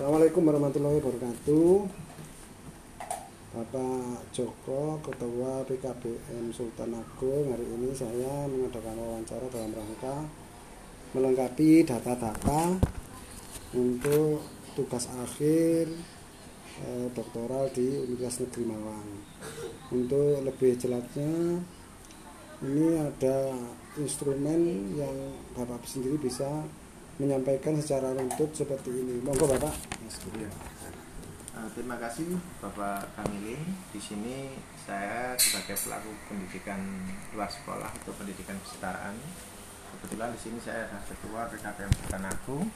Assalamualaikum warahmatullahi wabarakatuh. Bapak Joko, Ketua PKBM Sultan Agung, hari ini saya mengadakan wawancara dalam rangka melengkapi data-data untuk tugas akhir eh, doktoral di Universitas Negeri Malang. Untuk lebih jelasnya, ini ada instrumen yang Bapak sendiri bisa menyampaikan secara runtut seperti ini. Monggo Bapak. Uh, terima kasih Bapak Kamilin. Di sini saya sebagai pelaku pendidikan luar sekolah atau pendidikan kesetaraan. Kebetulan di sini saya adalah ketua PKPM Sultan Agung.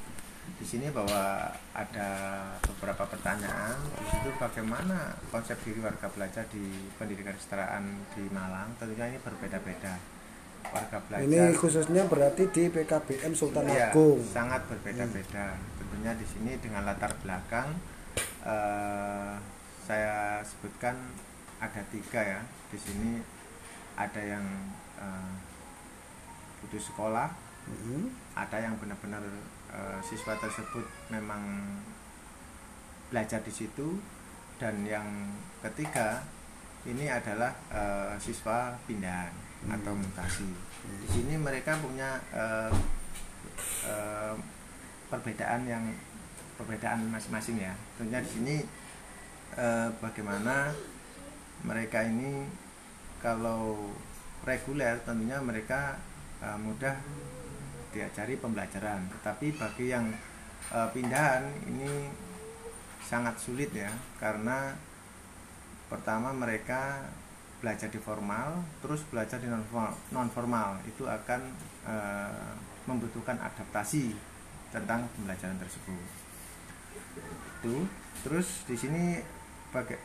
Di sini bahwa ada beberapa pertanyaan. Di situ bagaimana konsep diri warga belajar di pendidikan kesetaraan di Malang. Tentunya ini berbeda-beda warga belajar. Ini khususnya berarti di PKBM Sultan ya, Agung. Sangat berbeda-beda. Hmm. Tentunya di sini dengan latar belakang uh, saya sebutkan ada tiga ya. Di sini ada yang uh, putus sekolah, hmm. ada yang benar-benar uh, siswa tersebut memang belajar di situ, dan yang ketiga ini adalah uh, siswa pindahan hmm. atau mutasi. Di sini mereka punya uh, uh, perbedaan yang perbedaan masing-masing ya. Tentunya di sini uh, bagaimana mereka ini kalau reguler tentunya mereka uh, mudah diajari pembelajaran. Tetapi bagi yang uh, pindahan ini sangat sulit ya karena pertama mereka belajar di formal terus belajar di non formal, itu akan e, membutuhkan adaptasi tentang pembelajaran tersebut. Itu. Terus di sini baga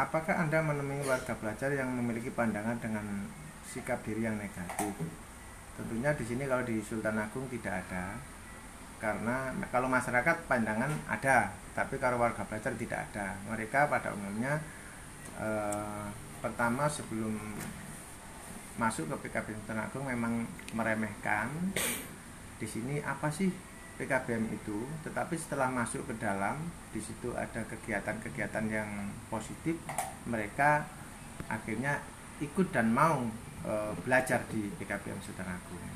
apakah anda menemui warga belajar yang memiliki pandangan dengan sikap diri yang negatif? Tentunya di sini kalau di Sultan Agung tidak ada karena kalau masyarakat pandangan ada tapi kalau warga belajar tidak ada. Mereka pada umumnya Eh, pertama sebelum masuk ke PKBM Sultan Agung memang meremehkan. Di sini apa sih PKBM itu? Tetapi setelah masuk ke dalam di situ ada kegiatan-kegiatan yang positif. Mereka akhirnya ikut dan mau e, belajar di PKBM Sultan Agung.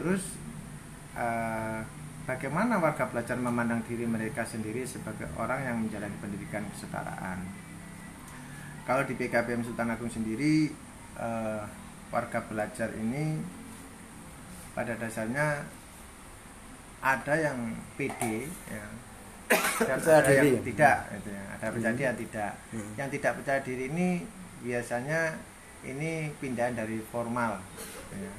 Terus e, bagaimana warga belajar memandang diri mereka sendiri sebagai orang yang menjalani pendidikan kesetaraan kalau di PKBM Sultan Agung sendiri uh, warga belajar ini pada dasarnya ada yang PD ya, dan ada yang tidak gitu ya. ada percaya diri yang tidak hmm. yang tidak percaya diri ini biasanya ini pindahan dari formal ya.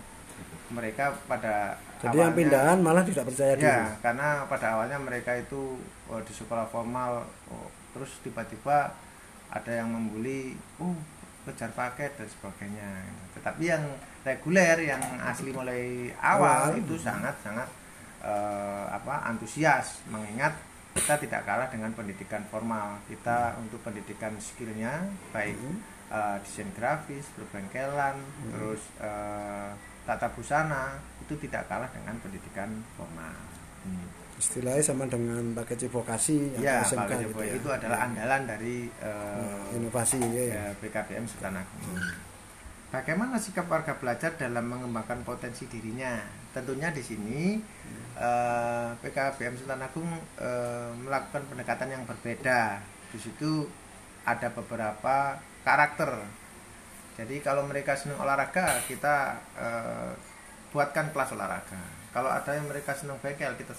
mereka pada jadi awalnya, yang pindahan malah tidak percaya diri ya karena pada awalnya mereka itu oh, di sekolah formal oh, terus tiba-tiba ada yang membuli uh kejar paket dan sebagainya tetapi yang reguler yang asli mulai awal oh, itu sangat sangat uh, apa antusias mengingat kita tidak kalah dengan pendidikan formal kita hmm. untuk pendidikan skillnya baik hmm. uh, desain grafis perbengkelan hmm. terus uh, tata busana itu tidak kalah dengan pendidikan formal hmm istilahnya sama dengan paket vokasi ya, SMK gitu ya. itu adalah ya. andalan dari uh, inovasi ya, ya. BKPM Sultan Agung. Hmm. Bagaimana sikap warga belajar dalam mengembangkan potensi dirinya? Tentunya di sini hmm. eh, PKBM Sultan Agung uh, melakukan pendekatan yang berbeda. Di situ ada beberapa karakter. Jadi kalau mereka senang olahraga, kita uh, buatkan kelas olahraga. Kalau ada yang mereka senang bengkel, kita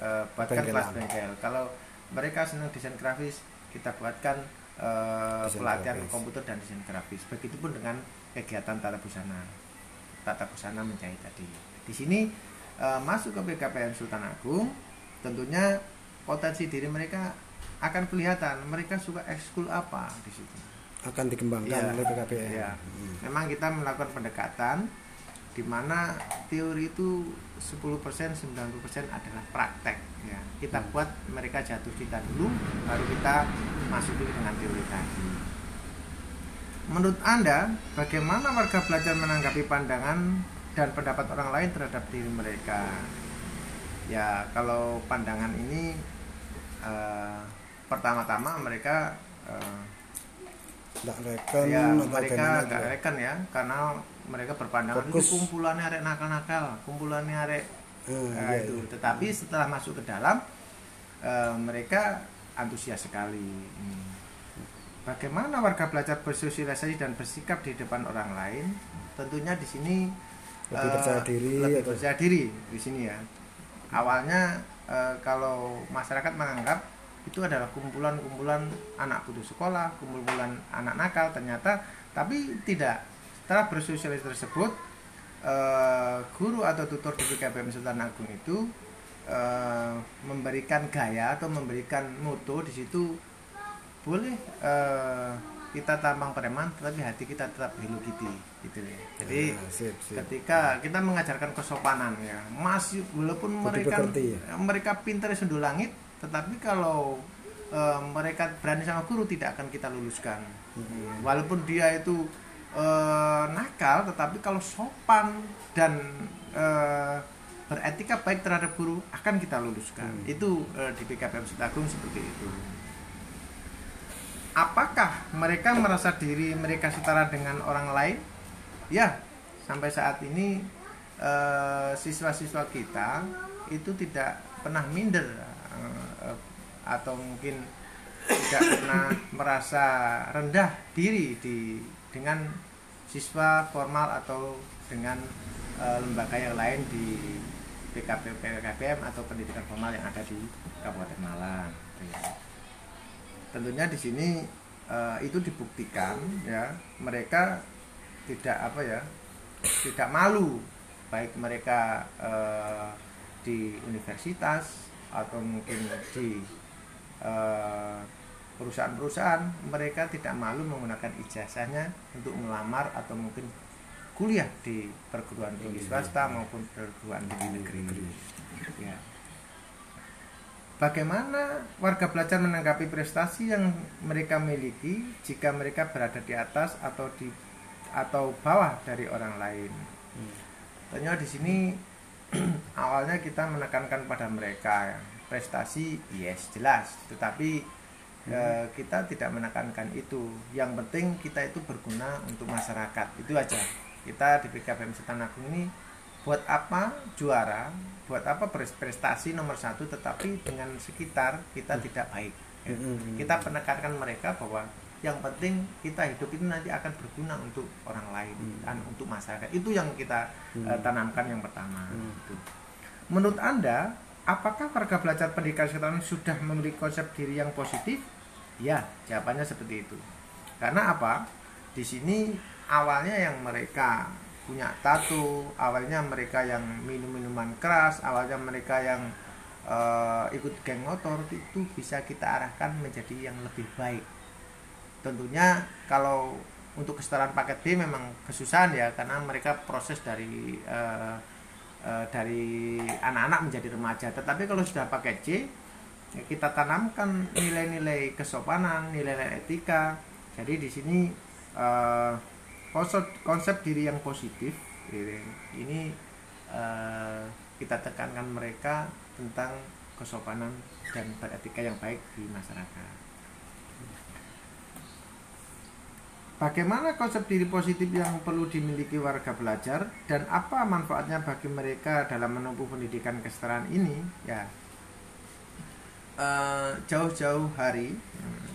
uh, buatkan kelas bengkel kalau mereka senang desain grafis kita buatkan uh, pelatihan grafis. komputer dan desain grafis begitupun dengan kegiatan tata busana tata busana menjahit tadi di sini uh, masuk ke PKPM Sultan Agung tentunya potensi diri mereka akan kelihatan mereka suka ekskul apa di situ akan dikembangkan ya, oleh PKPM. Ya. Hmm. Memang kita melakukan pendekatan di mana teori itu 10% 90% adalah praktek ya kita hmm. buat mereka jatuh kita dulu baru kita masuk dulu dengan teori tadi menurut anda bagaimana warga belajar menanggapi pandangan dan pendapat orang lain terhadap diri mereka ya kalau pandangan ini uh, pertama-tama mereka uh, nggak reken ya mereka nggak gitu? reken ya karena mereka berpandangan itu Fokus. kumpulannya arek nakal-nakal kumpulannya arek Hmm, Nah, iya, itu iya. tetapi setelah masuk ke dalam eh, mereka antusias sekali Hmm. bagaimana warga belajar bersosialisasi dan bersikap di depan orang lain tentunya di sini Lebih eh, percaya diri lebih atau- percaya diri di sini ya awalnya eh, kalau masyarakat menganggap itu adalah kumpulan-kumpulan anak putus sekolah kumpulan anak nakal ternyata tapi tidak setelah bersosialisasi tersebut eh, guru atau tutor di PKBM Sultan Agung itu eh, memberikan gaya atau memberikan moto di situ boleh eh, kita tampang preman tetapi hati kita tetap Hello Kitty gitu ya. Jadi Ah, sip, sip. ketika kita mengajarkan kesopanan ya masih walaupun Budi mereka ya? mereka pintar sundul langit tetapi kalau eh, mereka berani sama guru tidak akan kita luluskan Hmm. walaupun dia itu eh, nakal tetapi kalau sopan dan eh, beretika baik terhadap guru akan kita luluskan. Hmm. itu eh, di PKPM Agung seperti itu. Apakah mereka merasa diri mereka setara dengan orang lain? Ya sampai saat ini siswa-siswa kita itu tidak pernah minder atau mungkin tidak pernah merasa rendah diri di dengan siswa formal atau dengan eh, lembaga yang lain di PKP PKPM atau pendidikan formal yang ada di Kabupaten Malang. gitu ya. Tentunya di sini eh, itu dibuktikan ya mereka tidak apa ya tidak malu baik mereka eh, di universitas atau mungkin di eh, perusahaan-perusahaan mereka tidak malu menggunakan ijazahnya untuk melamar atau mungkin kuliah di perguruan tinggi swasta maupun perguruan tinggi negeri. Ya. Bagaimana warga belajar menanggapi prestasi yang mereka miliki jika mereka berada di atas atau di atau bawah dari orang lain? Tentunya di sini awalnya kita menekankan pada mereka ya. prestasi yes jelas, tetapi eh, kita tidak menekankan itu. Yang penting kita itu berguna untuk masyarakat itu aja. Kita di PKPM Sultan Agung ini buat apa juara, buat apa pres- prestasi nomor satu, tetapi dengan sekitar kita tidak baik. ya. Mm-mm. Kita menekankan mereka bahwa yang penting kita hidup itu nanti akan berguna untuk orang lain dan untuk masyarakat. Itu yang kita eh, tanamkan yang pertama. Hmm. Itu. Menurut anda, apakah warga belajar pendidikan sekarang sudah memiliki konsep diri yang positif? Ya, jawabannya seperti itu. Karena apa? Di sini awalnya yang mereka punya tato, awalnya mereka yang minum minuman keras, awalnya mereka yang eh, ikut geng motor itu bisa kita arahkan menjadi yang lebih baik. Tentunya kalau untuk kesetaraan paket B memang kesusahan ya karena mereka proses dari eh, eh, dari anak-anak menjadi remaja. Tetapi kalau sudah paket C ya kita tanamkan nilai-nilai kesopanan, nilai-nilai etika. Jadi di sini eh, konsep diri yang positif ini eh, kita tekankan mereka tentang kesopanan dan beretika yang baik di masyarakat. Bagaimana konsep diri positif yang perlu dimiliki warga belajar dan apa manfaatnya bagi mereka dalam menempuh pendidikan kesetaraan ini? Ya, eh, jauh-jauh hari hmm,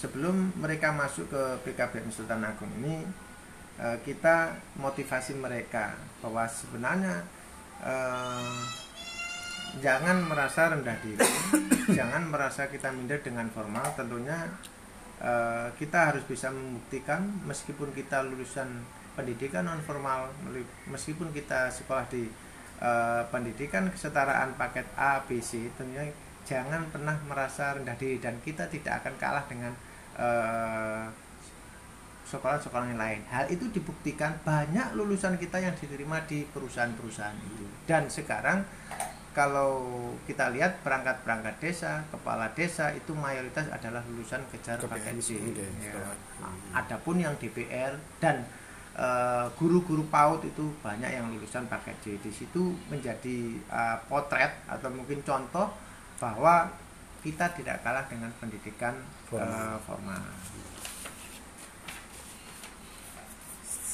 sebelum mereka masuk ke PKBM Sultan Agung ini, eh, kita motivasi mereka bahwa sebenarnya eh, jangan merasa rendah diri, jangan merasa kita minder dengan formal. Tentunya eh, kita harus bisa membuktikan meskipun kita lulusan pendidikan non formal, meskipun kita sekolah di eh, pendidikan kesetaraan paket A, B, C, tentunya jangan pernah merasa rendah diri dan kita tidak akan kalah dengan eh, sekolah-sekolah yang lain. Hal itu dibuktikan banyak lulusan kita yang diterima di perusahaan-perusahaan itu. Dan sekarang kalau kita lihat perangkat-perangkat desa, kepala desa itu mayoritas adalah lulusan kejar C. oke, Ya. setelah. Adapun yang DPR dan eh, guru-guru PAUD itu banyak yang lulusan paket D di situ menjadi eh, potret atau mungkin contoh bahwa kita tidak kalah dengan pendidikan Formal. eh, formal.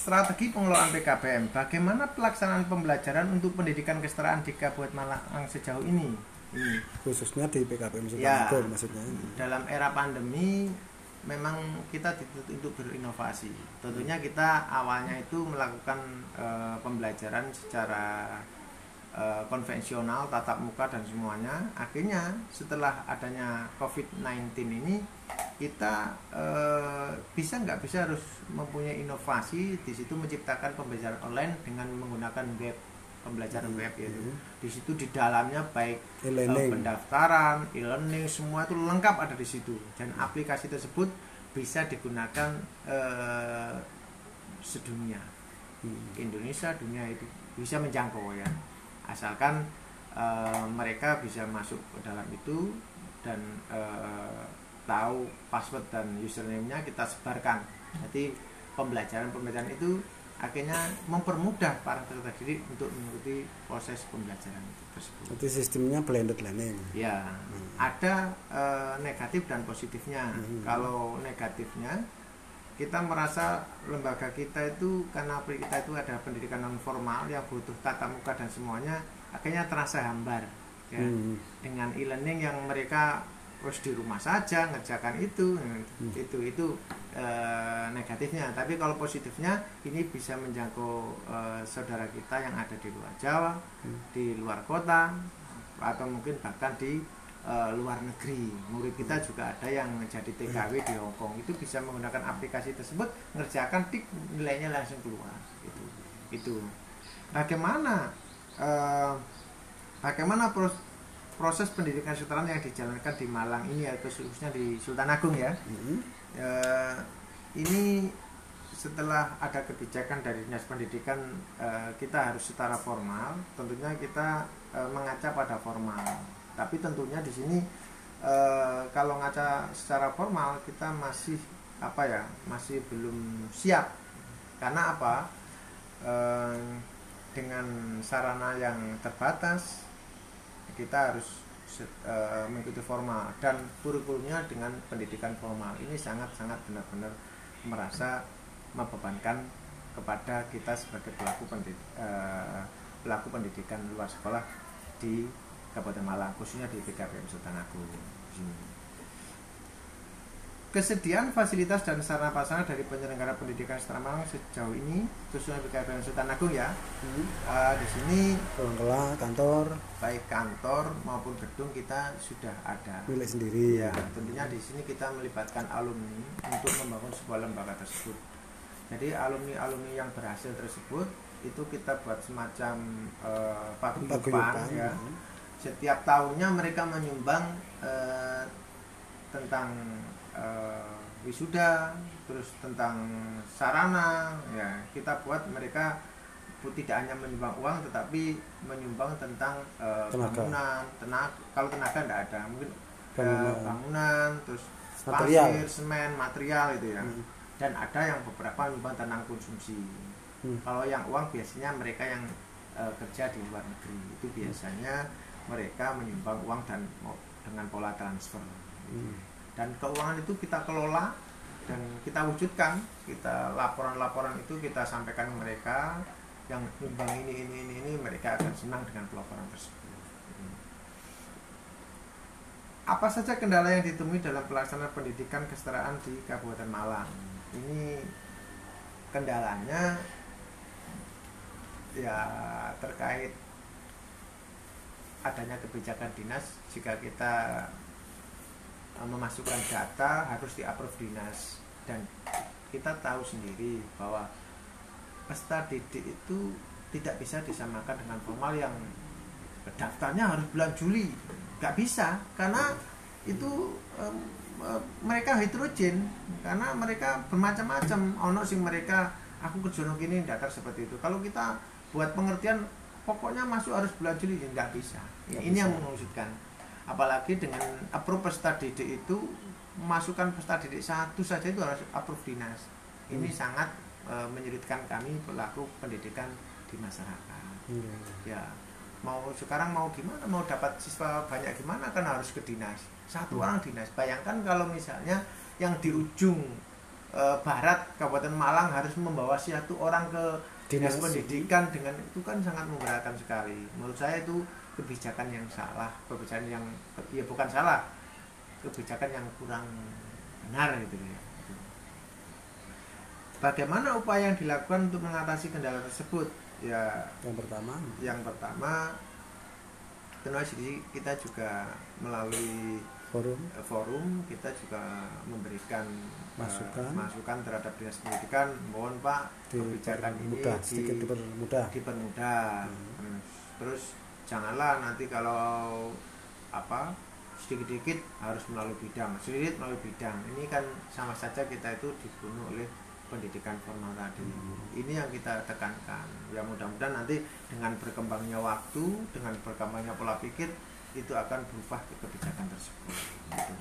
Strategi pengelolaan PKBM, bagaimana pelaksanaan pembelajaran untuk pendidikan kesetaraan di Kabupaten Malang sejauh ini? Ini khususnya di PKPM Sultan Ya. Maksudnya dalam era pandemi memang kita dituntut untuk berinovasi. Tentunya kita awalnya itu melakukan eh, pembelajaran secara eh, konvensional, tatap muka dan semuanya. Akhirnya setelah adanya COVID-19 ini kita eh, bisa nggak bisa harus mempunyai inovasi di situ menciptakan pembelajaran online dengan menggunakan web pembelajaran web yaitu Mhm. di situ di dalamnya baik e-learning pendaftaran, e-learning semua itu lengkap ada di situ dan aplikasi tersebut bisa digunakan eh, sedunia Hmm. Indonesia dunia itu bisa menjangkau ya asalkan eh, mereka bisa masuk ke dalam itu dan eh, tahu password dan username-nya kita sebarkan jadi pembelajaran pembelajaran itu akhirnya mempermudah para peserta didik untuk mengikuti proses pembelajaran itu tersebut Jadi sistemnya blended learning. Ya, ada eh, negatif dan positifnya. Hmm. Kalau negatifnya, kita merasa lembaga kita itu karena kita itu ada pendidikan non formal yang butuh tatap muka dan semuanya, akhirnya terasa hambar. Ya, Hmm. dengan e-learning yang mereka harus di rumah saja ngerjakan itu, Hmm. itu itu eh, negatifnya. Tapi kalau positifnya, ini bisa menjangkau eh, saudara kita yang ada di luar Jawa, Hmm. di luar kota atau mungkin bahkan di eh, luar negeri. Murid kita juga ada yang jadi TKW di Hong Kong. Itu bisa menggunakan aplikasi tersebut ngerjakan tik nilainya langsung keluar. Itu. Itu. Bagaimana eh, bagaimana pros- proses pendidikan kesetaraan yang dijalankan di Malang ini atau khususnya di Sultan Agung ya? Hmm. Eh, ini setelah ada kebijakan dari dinas pendidikan kita harus secara formal tentunya kita eh, mengaca pada formal tapi tentunya di sini eh, kalau ngaca secara formal kita masih apa ya masih belum siap. Karena apa? Eh, dengan sarana yang terbatas kita harus eh, mengikuti formal. Dan kurikulumnya dengan pendidikan formal. Ini sangat-sangat benar-benar merasa membebankan kepada kita sebagai pelaku pendid- eh, pelaku pendidikan luar sekolah di Kabupaten Malang khususnya di PKPM Sultan Agung. Kesediaan fasilitas dan sarana prasarana dari penyelenggara pendidikan secara Malang sejauh ini khususnya PKPM Sultan Agung ya Hmm. eh, di sini Ruang kelas, kantor, baik kantor maupun gedung kita sudah ada. milik sendiri. Ya, tentunya di sini kita melibatkan alumni untuk membangun sebuah lembaga tersebut. Jadi alumni-alumni yang berhasil tersebut itu kita buat semacam paguyuban Paguyuban, ya. hmm. Setiap tahunnya mereka menyumbang eh, tentang eh, wisuda, terus tentang sarana, ya kita buat mereka tidak hanya menyumbang uang tetapi menyumbang tentang eh, Tenaga. bangunan, tenaga. Kalau tenaga tidak ada, mungkin eh, Bangunan. bangunan, terus Material. pasir, semen, material itu ya. Hmm. Dan ada yang beberapa menyumbang tentang konsumsi. Hmm. Kalau yang uang biasanya mereka yang eh, kerja di luar negeri itu biasanya mereka menyumbang uang dan dengan pola transfer. Hmm. Dan keuangan itu kita kelola dan kita wujudkan, kita laporan-laporan itu kita sampaikan ke mereka yang nyumbang ini ini ini ini mereka akan senang dengan pelaporan tersebut. Apa saja kendala yang ditemui dalam pelaksanaan pendidikan kesetaraan di Kabupaten Malang? Ini kendalanya ya terkait adanya kebijakan dinas jika kita uh, memasukkan data harus di-approve dinas. Dan kita tahu sendiri bahwa peserta didik itu tidak bisa disamakan dengan formal yang daftarnya harus bulan Juli. Nggak bisa karena itu em, mereka heterogen karena mereka bermacam-macam. Ono sing mereka aku kerja nang kini daftar seperti itu. Kalau kita buat pengertian pokoknya masuk harus bulan Juli ya nggak bisa Nggak ini bisa. yang mengusutkan apalagi dengan approve peserta didik itu memasukkan peserta didik satu saja itu harus approve dinas ini Hmm. sangat uh, menyulitkan kami pelaku pendidikan di masyarakat Iya. ya mau sekarang mau gimana mau dapat siswa banyak gimana kan harus ke dinas satu Hmm. orang dinas bayangkan kalau misalnya yang di ujung eh, barat Kabupaten Malang harus membawa satu orang ke dinas pendidikan dengan itu kan sangat memberatkan sekali. Menurut saya itu kebijakan yang salah kebijakan yang ya bukan salah kebijakan yang kurang benar gitu ya. Bagaimana upaya yang dilakukan untuk mengatasi kendala tersebut? Ya yang pertama? yang pertama tentu kita juga melalui forum. Eh, forum kita juga memberikan eh, Masukan. masukan terhadap dinas pendidikan. Mohon pak kebijakan ini dipermudah di- sedikit dipermudah. dipermudah. Hmm. terus, terus janganlah nanti kalau apa sedikit-sedikit harus melalui bidang. Sedikit melalui bidang. Ini kan sama saja kita itu dibunuh oleh pendidikan formal tadi. Hmm. ini yang kita tekankan. Ya mudah-mudahan nanti dengan berkembangnya waktu dengan berkembangnya pola pikir itu akan berubah ke kebijakan tersebut Gitu.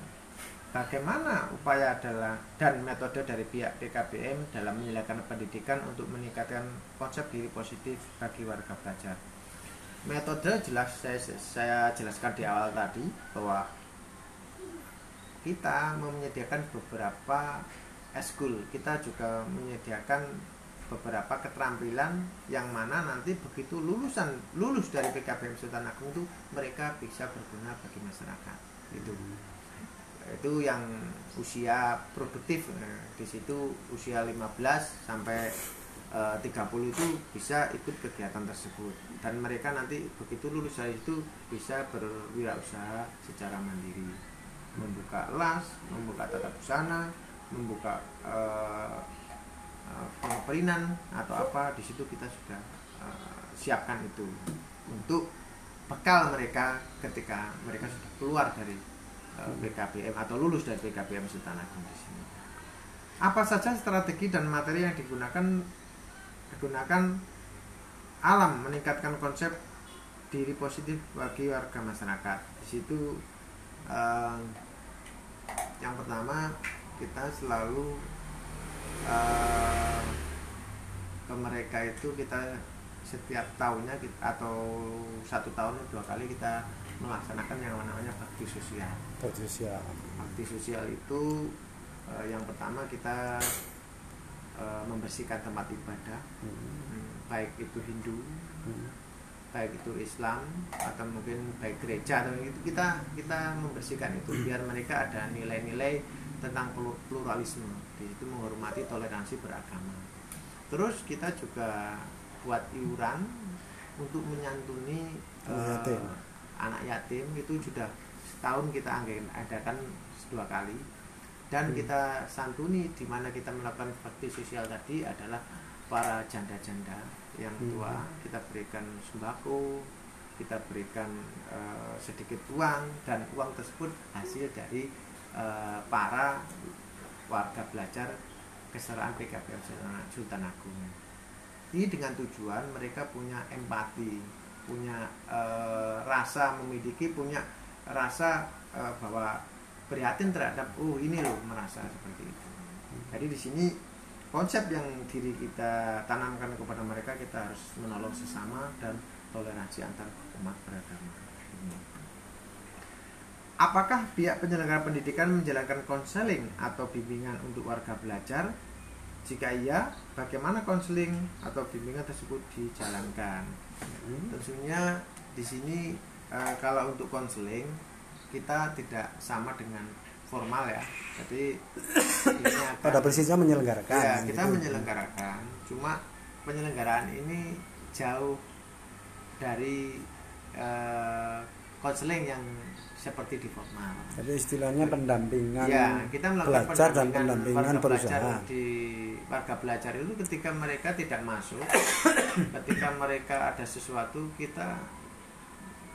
Bagaimana upaya adalah dan metode dari pihak PKBM dalam menyediakan pendidikan untuk meningkatkan konsep diri positif bagi warga pelajar? Metode jelas saya, saya jelaskan di awal tadi bahwa kita menyediakan beberapa eskul, kita juga menyediakan beberapa keterampilan yang mana nanti begitu lulusan lulus dari PKBM Sultan Agung itu mereka bisa berguna bagi masyarakat. Itu itu yang usia produktif Nah, di situ usia 15 sampai eh, 30 itu bisa ikut kegiatan tersebut dan mereka nanti begitu lulus dari itu bisa berwirausaha secara mandiri membuka las membuka tata busana membuka eh, eh, pengeperinan atau apa di situ kita sudah eh, siapkan itu untuk bekal mereka ketika mereka sudah keluar dari PKBM atau lulus dari PKBM Sultan Agung di sini. Apa saja strategi dan materi yang digunakan digunakan alam meningkatkan konsep diri positif bagi warga masyarakat. Di situ eh, yang pertama kita selalu eh, ke mereka itu kita setiap tahunnya kita, atau satu tahun dua kali kita melaksanakan yang namanya bakti sosial berusia bakti sosial itu eh, yang pertama kita eh, membersihkan tempat ibadah Hmm. Baik itu Hindu Hmm. baik itu Islam atau mungkin baik gereja atau itu kita kita membersihkan itu biar mereka ada nilai-nilai tentang plu- pluralisme di situ menghormati toleransi beragama terus kita juga buat iuran untuk menyantuni Anak eh, yatim. anak yatim itu sudah setahun kita anggain- adakan dua kali dan Hmm. kita santuni di mana kita melakukan bakti sosial tadi adalah para janda-janda yang Hmm. tua kita berikan sembako kita berikan eh, sedikit uang dan uang tersebut hasil dari eh, para warga belajar keseraan PKBM Sultan- Agung. Ini dengan tujuan mereka punya empati punya eh, rasa memiliki punya rasa eh, bahwa prihatin terhadap oh ini loh merasa seperti itu. Jadi di sini konsep yang diri kita tanamkan kepada mereka kita harus menolong sesama dan toleransi antar umat beragama Apakah pihak penyelenggara pendidikan menjalankan konseling atau bimbingan untuk warga belajar? Jika iya, bagaimana konseling atau bimbingan tersebut dijalankan? Hmm. Tentunya di sini eh, kalau untuk konseling kita tidak sama dengan formal ya. Jadi ini akan- pada prinsipnya menyelenggarakan ya kita gitu. menyelenggarakan. Cuma penyelenggaraan ini jauh dari eh, konseling yang seperti di formal. jadi istilahnya pendampingan Ya, kita melakukan belajar dan pendampingan pendampingan warga belajar berusaha di warga belajar itu ketika mereka tidak masuk, ketika mereka ada sesuatu kita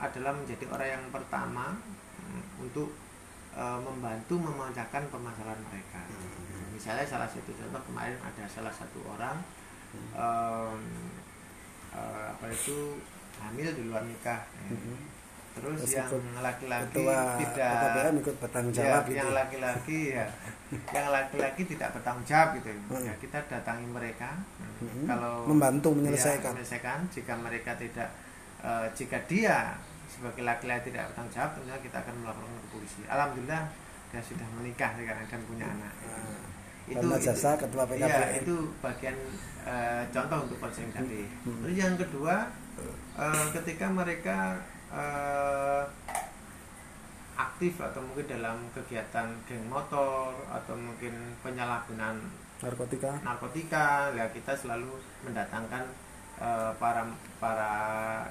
adalah menjadi orang yang pertama mm, untuk eh, membantu memecahkan permasalahan mereka. Misalnya salah satu contoh kemarin ada salah satu orang em, eh, apa itu hamil di luar nikah. ya Terus yang laki-laki ketua tidak PKBM ikut bertanggung ya, jawab gitu yang laki-laki ya yang laki-laki tidak bertanggung jawab gitu Hmm. ya kita datangi mereka Hmm. kalau Membantu dia menyelesaikan. menyelesaikan jika mereka tidak eh, jika dia sebagai laki-laki tidak bertanggung jawab tentunya kita akan melaporkan ke polisi alhamdulillah dia sudah menikah sekarang dan punya anak Nah, itu karena itu- jasa ketua PKBM. itu bagian eh, contoh untuk konseling tadi. Hmm. Terus yang kedua, eh, ketika mereka eh, aktif atau mungkin dalam kegiatan geng motor atau mungkin penyalahgunaan narkotika narkotika, ya kita selalu mendatangkan eh, para para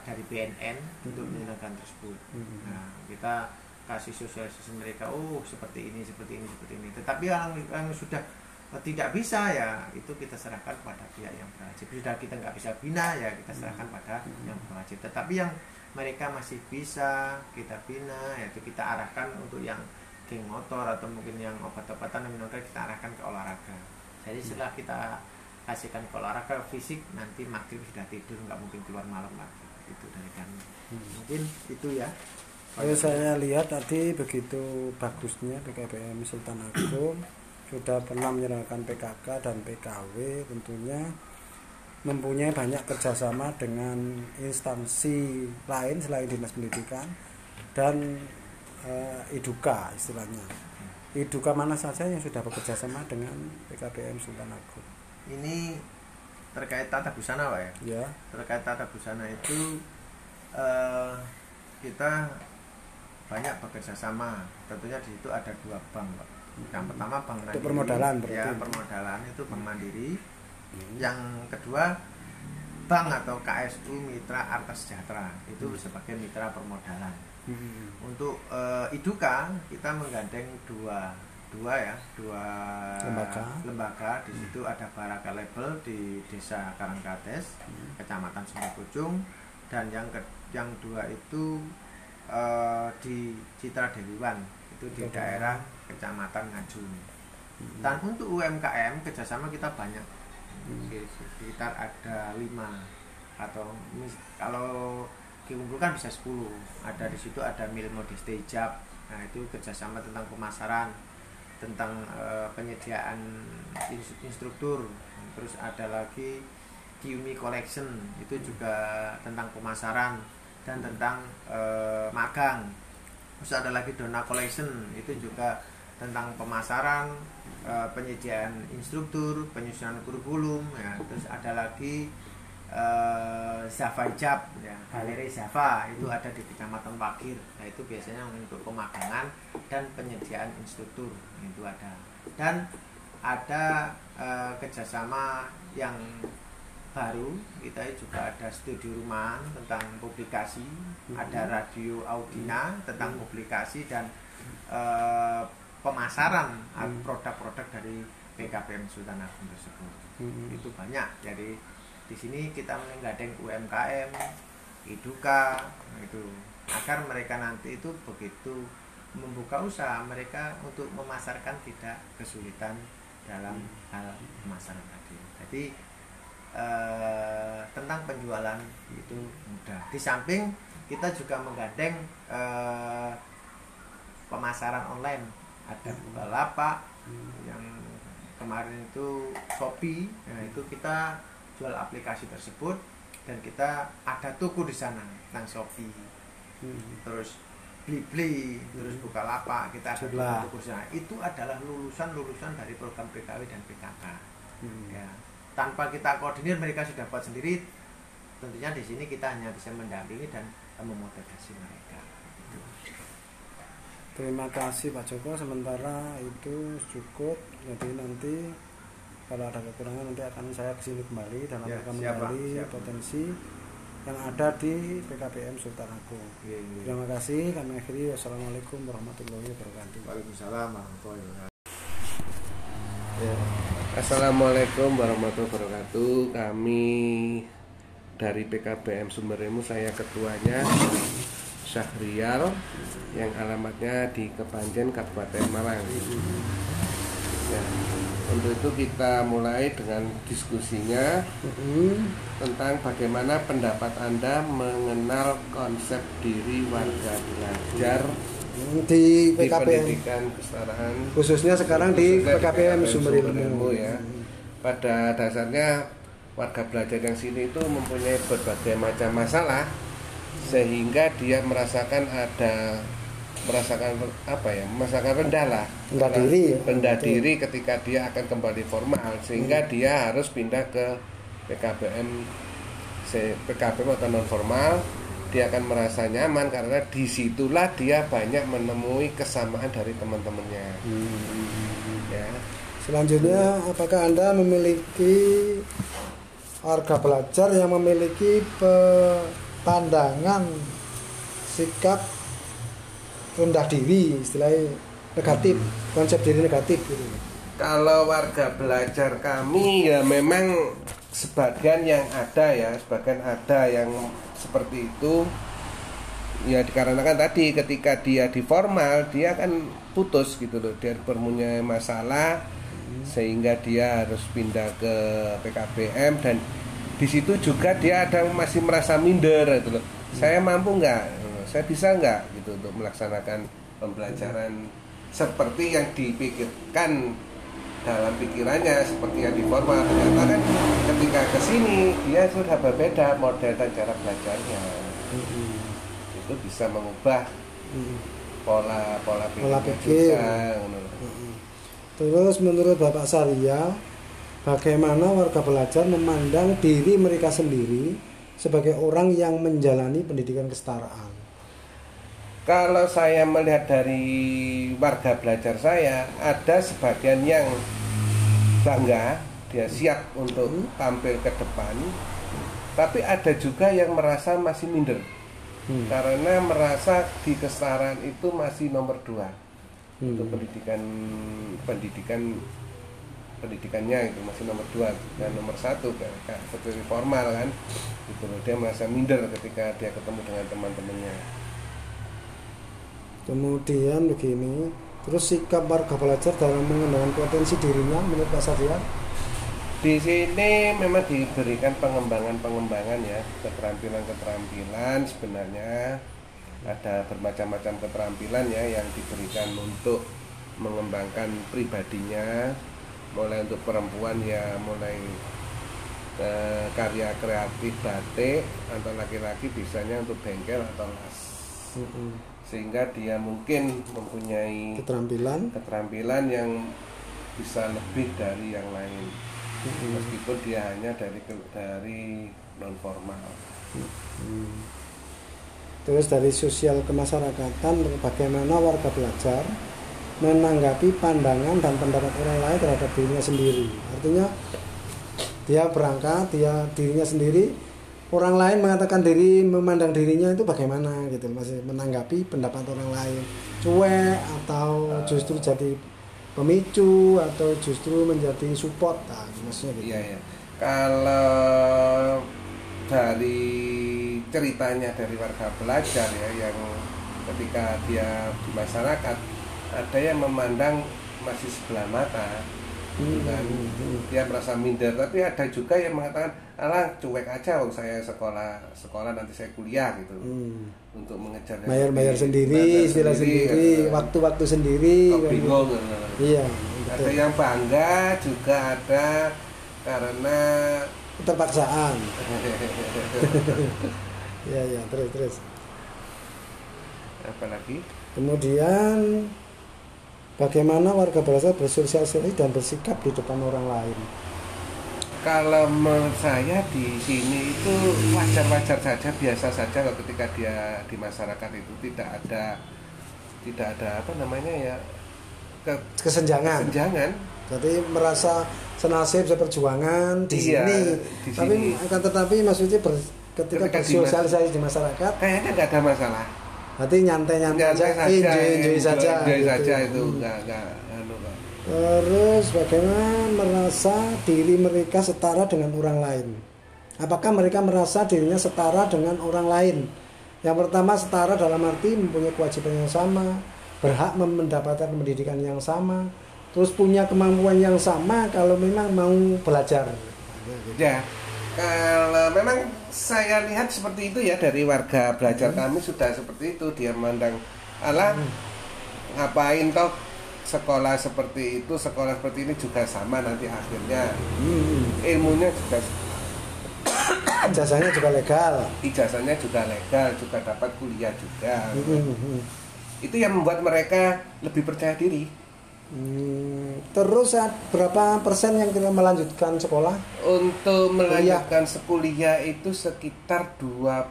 dari BNN untuk Hmm. menyelesaikan tersebut. Hmm. Nah, kita kasih sosialisasi mereka, oh seperti ini, seperti ini, seperti ini. Tetapi yang, yang sudah tidak bisa ya itu kita serahkan pada pihak yang berwajib. Sudah kita nggak bisa bina ya kita serahkan pada yang berwajib. Tetapi yang mereka masih bisa kita bina, yaitu kita arahkan untuk yang geng motor atau mungkin yang obat-obatan keras, kita arahkan ke olahraga. Jadi setelah kita kasihkan ke olahraga fisik nanti maghrib sudah tidur nggak mungkin keluar malam lagi. Itu dari kami. Hmm. mungkin itu ya. Kalau saya lihat tadi begitu bagusnya PKBM Sultan Agung sudah pernah menyerahkan PKK dan PKW tentunya mempunyai banyak kerjasama dengan instansi lain selain dinas pendidikan dan eh, iduka istilahnya. Iduka mana saja yang sudah bekerja sama dengan PKBM Sultan Agung? Ini terkait tata busana pak ya? Ya. Terkait tata busana itu eh, kita banyak bekerja sama. Tentunya di situ ada dua bank pak. Yang pertama bank Untuk mandiri. permodalan ya permodalan itu bank mandiri Hmm. yang kedua bank atau KSU Mitra Arta Sejahtera itu sebagai mitra permodalan Hmm. untuk eh, iduka kita menggandeng dua dua ya dua Lembaga. lembaga. di situ ada Baraka Label di desa Karangkates kecamatan Sumberpucung dan yang ke, yang dua itu eh, di Citra Dewiwan itu di Oke. daerah kecamatan Ngajun dan untuk UMKM kerjasama kita banyak Sekitar ada lima atau kalau dikumpulkan bisa 10 ada di situ ada mil modeste hijab nah itu kerjasama tentang pemasaran tentang eh, penyediaan ins- instruktur. Terus ada lagi Kiumi Collection itu juga tentang pemasaran dan tentang eh, magang. Terus ada lagi Dona Collection itu juga tentang pemasaran eh, penyediaan instruktur penyusunan kurikulum ya. Terus ada lagi eh, Zava Hijab ya. Galeri Zava itu ada di Kecamatan Wakir. Nah itu biasanya untuk pemagangan dan penyediaan instruktur itu ada. Dan ada eh, kerjasama yang baru kita juga ada studi rumahan tentang publikasi ada radio Audina tentang publikasi dan eh, pemasaran Hmm. produk-produk dari PKPM Sultan Agung tersebut. Hmm. itu banyak. Jadi di sini kita menggandeng UMKM Iduka nah itu. Agar mereka nanti itu begitu membuka usaha mereka untuk memasarkan tidak kesulitan dalam hal pemasaran tadi. Jadi eh, tentang penjualan itu mudah. Di samping kita juga menggandeng eh, pemasaran online ada Bukalapak yang kemarin itu Shopee. Nah itu kita jual aplikasi tersebut dan kita ada toko di sana tentang Shopee. Hmm. terus Blibli terus Bukalapak kita ada Sebelah. toko di sana. Itu adalah lulusan-lulusan dari program PKW dan PKK Hmm. ya tanpa kita koordinir mereka sudah buat sendiri. Tentunya di sini kita hanya bisa mendampingi dan memotivasi mereka Terima kasih Pak Joko. Sementara itu cukup. Jadi nanti kalau ada kekurangan nanti akan saya ke sini kembali dalam Ya, Pak. menggali potensi yang ada di PKPM Sultan Agung. Iya, iya. Terima kasih. Kami akhiri. Wassalamualaikum warahmatullahi wabarakatuh. Waalaikumsalam warahmatullahi wabarakatuh Ya. Assalamualaikum warahmatullahi wabarakatuh. Kami dari PKBM Sumberemu saya ketuanya Syahrial yang alamatnya di Kepanjen Kabupaten Malang. Ya. Untuk itu kita mulai dengan diskusinya Mm-mm. tentang bagaimana pendapat Anda mengenal konsep diri warga belajar di di PKPM pendidikan kesetaraan khususnya sekarang di khususnya PKPM Sumber Ilmu ya. Pada dasarnya warga belajar yang sini itu mempunyai berbagai macam masalah sehingga dia merasakan ada merasakan apa ya merasakan rendah lah. Rendah diri ya. rendah Betul. diri ketika dia akan kembali formal. Sehingga dia harus pindah ke PKBM PKBM atau non formal dia akan merasa nyaman karena di situlah dia banyak menemui kesamaan dari teman-temannya. Ya. Selanjutnya, apakah Anda memiliki warga belajar yang memiliki pe- pandangan sikap rendah diri, istilahnya negatif, konsep diri negatif gitu. Kalau warga belajar kami ya memang sebagian yang ada ya, sebagian ada yang seperti itu. Ya dikarenakan tadi ketika dia di formal dia akan putus gitu loh, dia berpunya masalah sehingga dia harus pindah ke PKBM dan di situ juga dia ada masih merasa minder gitu loh. Saya mampu nggak? Saya bisa nggak gitu untuk melaksanakan pembelajaran seperti yang dipikirkan dalam pikirannya seperti yang di formal ternyata kan ketika ke sini dia sudah berbeda model dan cara belajarnya itu bisa mengubah pola pola Pola pikirnya pikir. juga, ngono. Terus menurut Bapak Sarya, bagaimana warga belajar memandang diri mereka sendiri sebagai orang yang menjalani pendidikan kesetaraan? Kalau saya melihat dari warga belajar saya, ada sebagian yang bangga, dia siap untuk tampil ke depan, tapi ada juga yang merasa masih minder Hmm. karena merasa di kesetaraan itu masih nomor dua Hmm. untuk pendidikan pendidikan pendidikannya itu masih nomor dua dan nomor satu kayak kayak seperti formal kan. Gitu loh dia merasa minder ketika dia ketemu dengan teman-temannya. Kemudian begini, terus sikap warga belajar dalam mengembangkan potensi dirinya menurut Pak Sarya? Di sini memang diberikan pengembangan-pengembangan ya, keterampilan-keterampilan. Sebenarnya ada bermacam-macam keterampilan ya yang diberikan untuk mengembangkan pribadinya, mulai untuk perempuan ya mulai eh, karya kreatif batik atau laki-laki bisanya untuk bengkel atau las. Sehingga dia mungkin mempunyai Keterampilan. keterampilan yang bisa lebih dari yang lain. Meskipun dia hanya dari dari non formal Terus dari sosial kemasyarakatan, bagaimana warga belajar menanggapi pandangan dan pendapat orang lain terhadap dirinya sendiri. Artinya dia berangkat, dia dirinya sendiri, orang lain mengatakan diri, memandang dirinya itu bagaimana gitu, masih menanggapi pendapat orang lain, cuek atau justru jadi pemicu atau justru menjadi support, nah, maksudnya gitu. iya ya kalau dari ceritanya dari warga belajar ya yang ketika dia di masyarakat ada yang memandang masih sebelah mata Hmm, kan hmm, dia merasa minder tapi ada juga yang mengatakan alah cuek aja wong saya sekolah sekolah nanti saya kuliah gitu hmm. untuk mengejar yang bayar-bayar lebih- sendiri, bayar istilah sendiri, gitu. waktu-waktu sendiri. Kan. bingung gitu. Iya, ada betul. yang bangga juga ada karena Terpaksaan. Iya, iya, terus terus. apalagi Kemudian bagaimana warga belajar bersosialisasi dan bersikap di depan orang lain. kalau menurut saya di sini itu wajar-wajar saja biasa saja kalau ketika dia di masyarakat itu tidak ada tidak ada apa namanya ya ke- Kesenjangan. kesenjangan Jadi merasa senasib seperjuangan di Iya, sini. di Tapi sini. akan tetapi maksudnya ber- ketika, Ketika bersosialisasi di masyarakat, kayaknya nggak ada masalah berarti nyantai-nyantai Nyantai aja, enjoy, enjoy saja. enjoy gitu. saja itu Hmm. nggak nggak anu. Terus bagaimana merasa diri mereka setara dengan orang lain? Apakah mereka merasa dirinya setara dengan orang lain? Yang pertama setara dalam arti mempunyai kewajiban yang sama, berhak mendapatkan pendidikan yang sama, terus punya kemampuan yang sama kalau memang mau belajar. Ya, kalau memang saya lihat seperti itu ya dari warga belajar kami sudah seperti itu. Dia memandang ala ngapain toh sekolah seperti itu? Sekolah seperti ini juga sama nanti akhirnya. Hmm. ilmunya juga Jasanya juga legal. ijazahnya juga legal juga dapat kuliah juga. Hmm. itu yang membuat mereka lebih percaya diri Hmm. Terus berapa persen yang kita melanjutkan sekolah? untuk melanjutkan sekuliah itu sekitar 25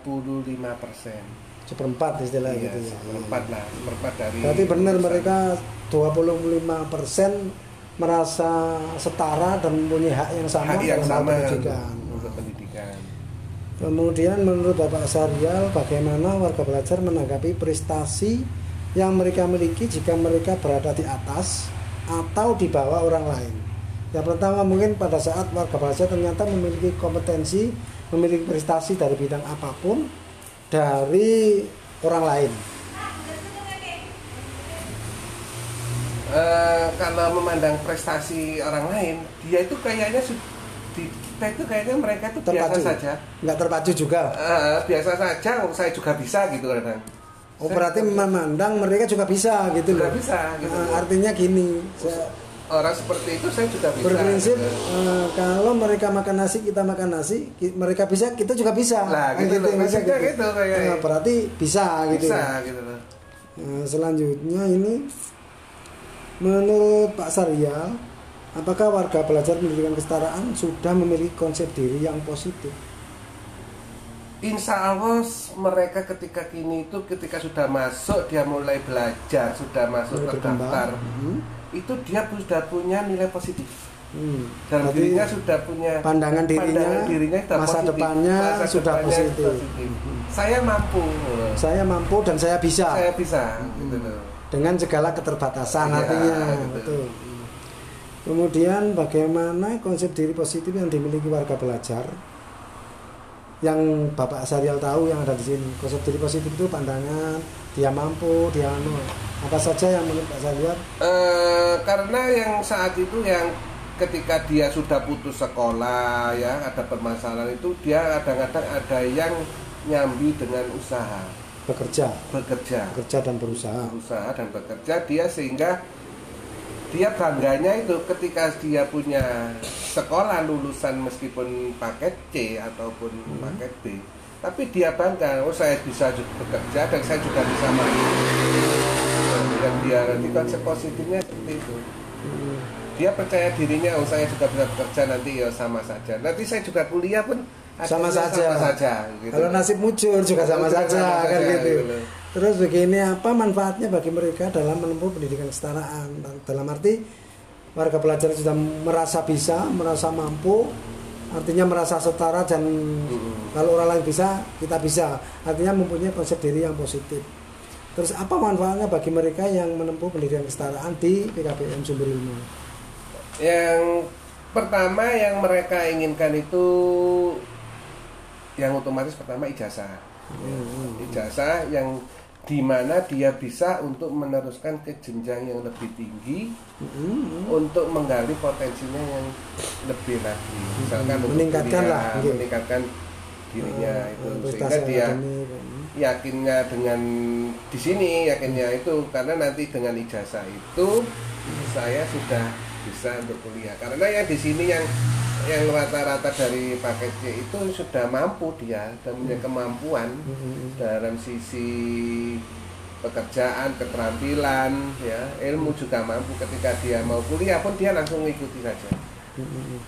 persen Seperempat istilah Iya, gitu ya. seperempat lah seperempat dari Berarti benar mereka 25 persen merasa setara dan mempunyai hak yang sama hak yang dalam sama pendidikan. untuk pendidikan Kemudian menurut Bapak Saryal bagaimana warga belajar menanggapi prestasi yang mereka miliki jika mereka berada di atas atau di bawah orang lain. Yang pertama mungkin pada saat warga belajar ternyata memiliki kompetensi, memiliki prestasi dari bidang apa pun dari orang lain. Eh, kalau memandang prestasi orang lain dia itu kayaknya di kita itu kayaknya mereka itu biasa Terpacu. saja Nggak terpacu juga. Eh, biasa saja saya juga bisa gitu kadang Oh berarti memandang mereka juga bisa gitu Juga loh. bisa, gitu. Nah, artinya gini, saya orang seperti itu saya juga bisa berprinsip gitu. eh, kalau mereka makan nasi kita makan nasi, ki- mereka bisa kita juga bisa. Lah, Kan gitu loh, maksudnya maksudnya gitu, kayak- Nah, berarti bisa gitu. bisa gitu loh Nah, selanjutnya ini menurut Pak Saryal, apakah warga belajar pendidikan kesetaraan sudah memiliki konsep diri yang positif? Insya Allah mereka ketika kini itu ketika sudah masuk dia mulai belajar sudah masuk Mulai terdaftar. Hmm. itu dia sudah punya nilai positif Hmm. dalam Berarti dirinya sudah punya pandangan dirinya, pandangan dirinya sudah masa positif. depannya Masa sudah depannya positif. saya mampu Saya mampu dan saya bisa. saya bisa gitu loh dengan segala keterbatasan Iya, artinya gitu. betul. Kemudian bagaimana konsep diri positif yang dimiliki warga belajar yang Bapak Saryal tahu yang ada di sini. Konsep diri positif itu pandangan, dia mampu, dia anu. Apa saja yang menurut Pak Saryal? Eh, karena yang saat itu yang ketika dia sudah putus sekolah ya ada permasalahan itu dia kadang-kadang ada yang nyambi dengan usaha bekerja, bekerja bekerja dan berusaha. berusaha dan bekerja dia sehingga dia bangganya itu ketika dia punya sekolah lulusan meskipun paket C ataupun paket B tapi dia bangga oh saya bisa juga bekerja dan saya juga bisa main dan dia nanti konsep positifnya seperti itu Hmm. dia percaya dirinya oh saya juga bisa bekerja nanti ya sama saja nanti saya juga kuliah pun Sama saja. sama saja gitu. Kalau nasib mujur juga sama saja sama kan saja, gitu. gitu. Terus begini apa manfaatnya bagi mereka dalam menempuh pendidikan kesetaraan? Dalam arti warga pelajar sudah merasa bisa, merasa mampu, artinya merasa setara dan kalau orang lain bisa, kita bisa. Artinya mempunyai konsep diri yang positif. Terus apa manfaatnya bagi mereka yang menempuh pendidikan kesetaraan di PKBM Sumber Ilmu? Yang pertama yang mereka inginkan itu yang otomatis pertama ijazah. Hmm, Ijazah yang di mana dia bisa untuk meneruskan ke jenjang yang lebih tinggi hmm, untuk menggali potensinya yang lebih lagi. Misalkan untuk Meningkatkan lah, gitu. meningkatkan dirinya Hmm, itu prestasi sehingga dia hmm. yakinnya dengan di sini yakinnya itu karena nanti dengan ijazah itu saya sudah bisa untuk kuliah karena yang di sini yang yang rata-rata dari paket C itu sudah mampu dia dan punya kemampuan Hmm. dalam sisi pekerjaan keterampilan ya ilmu juga mampu ketika dia mau kuliah pun dia langsung mengikuti saja Mm-mm.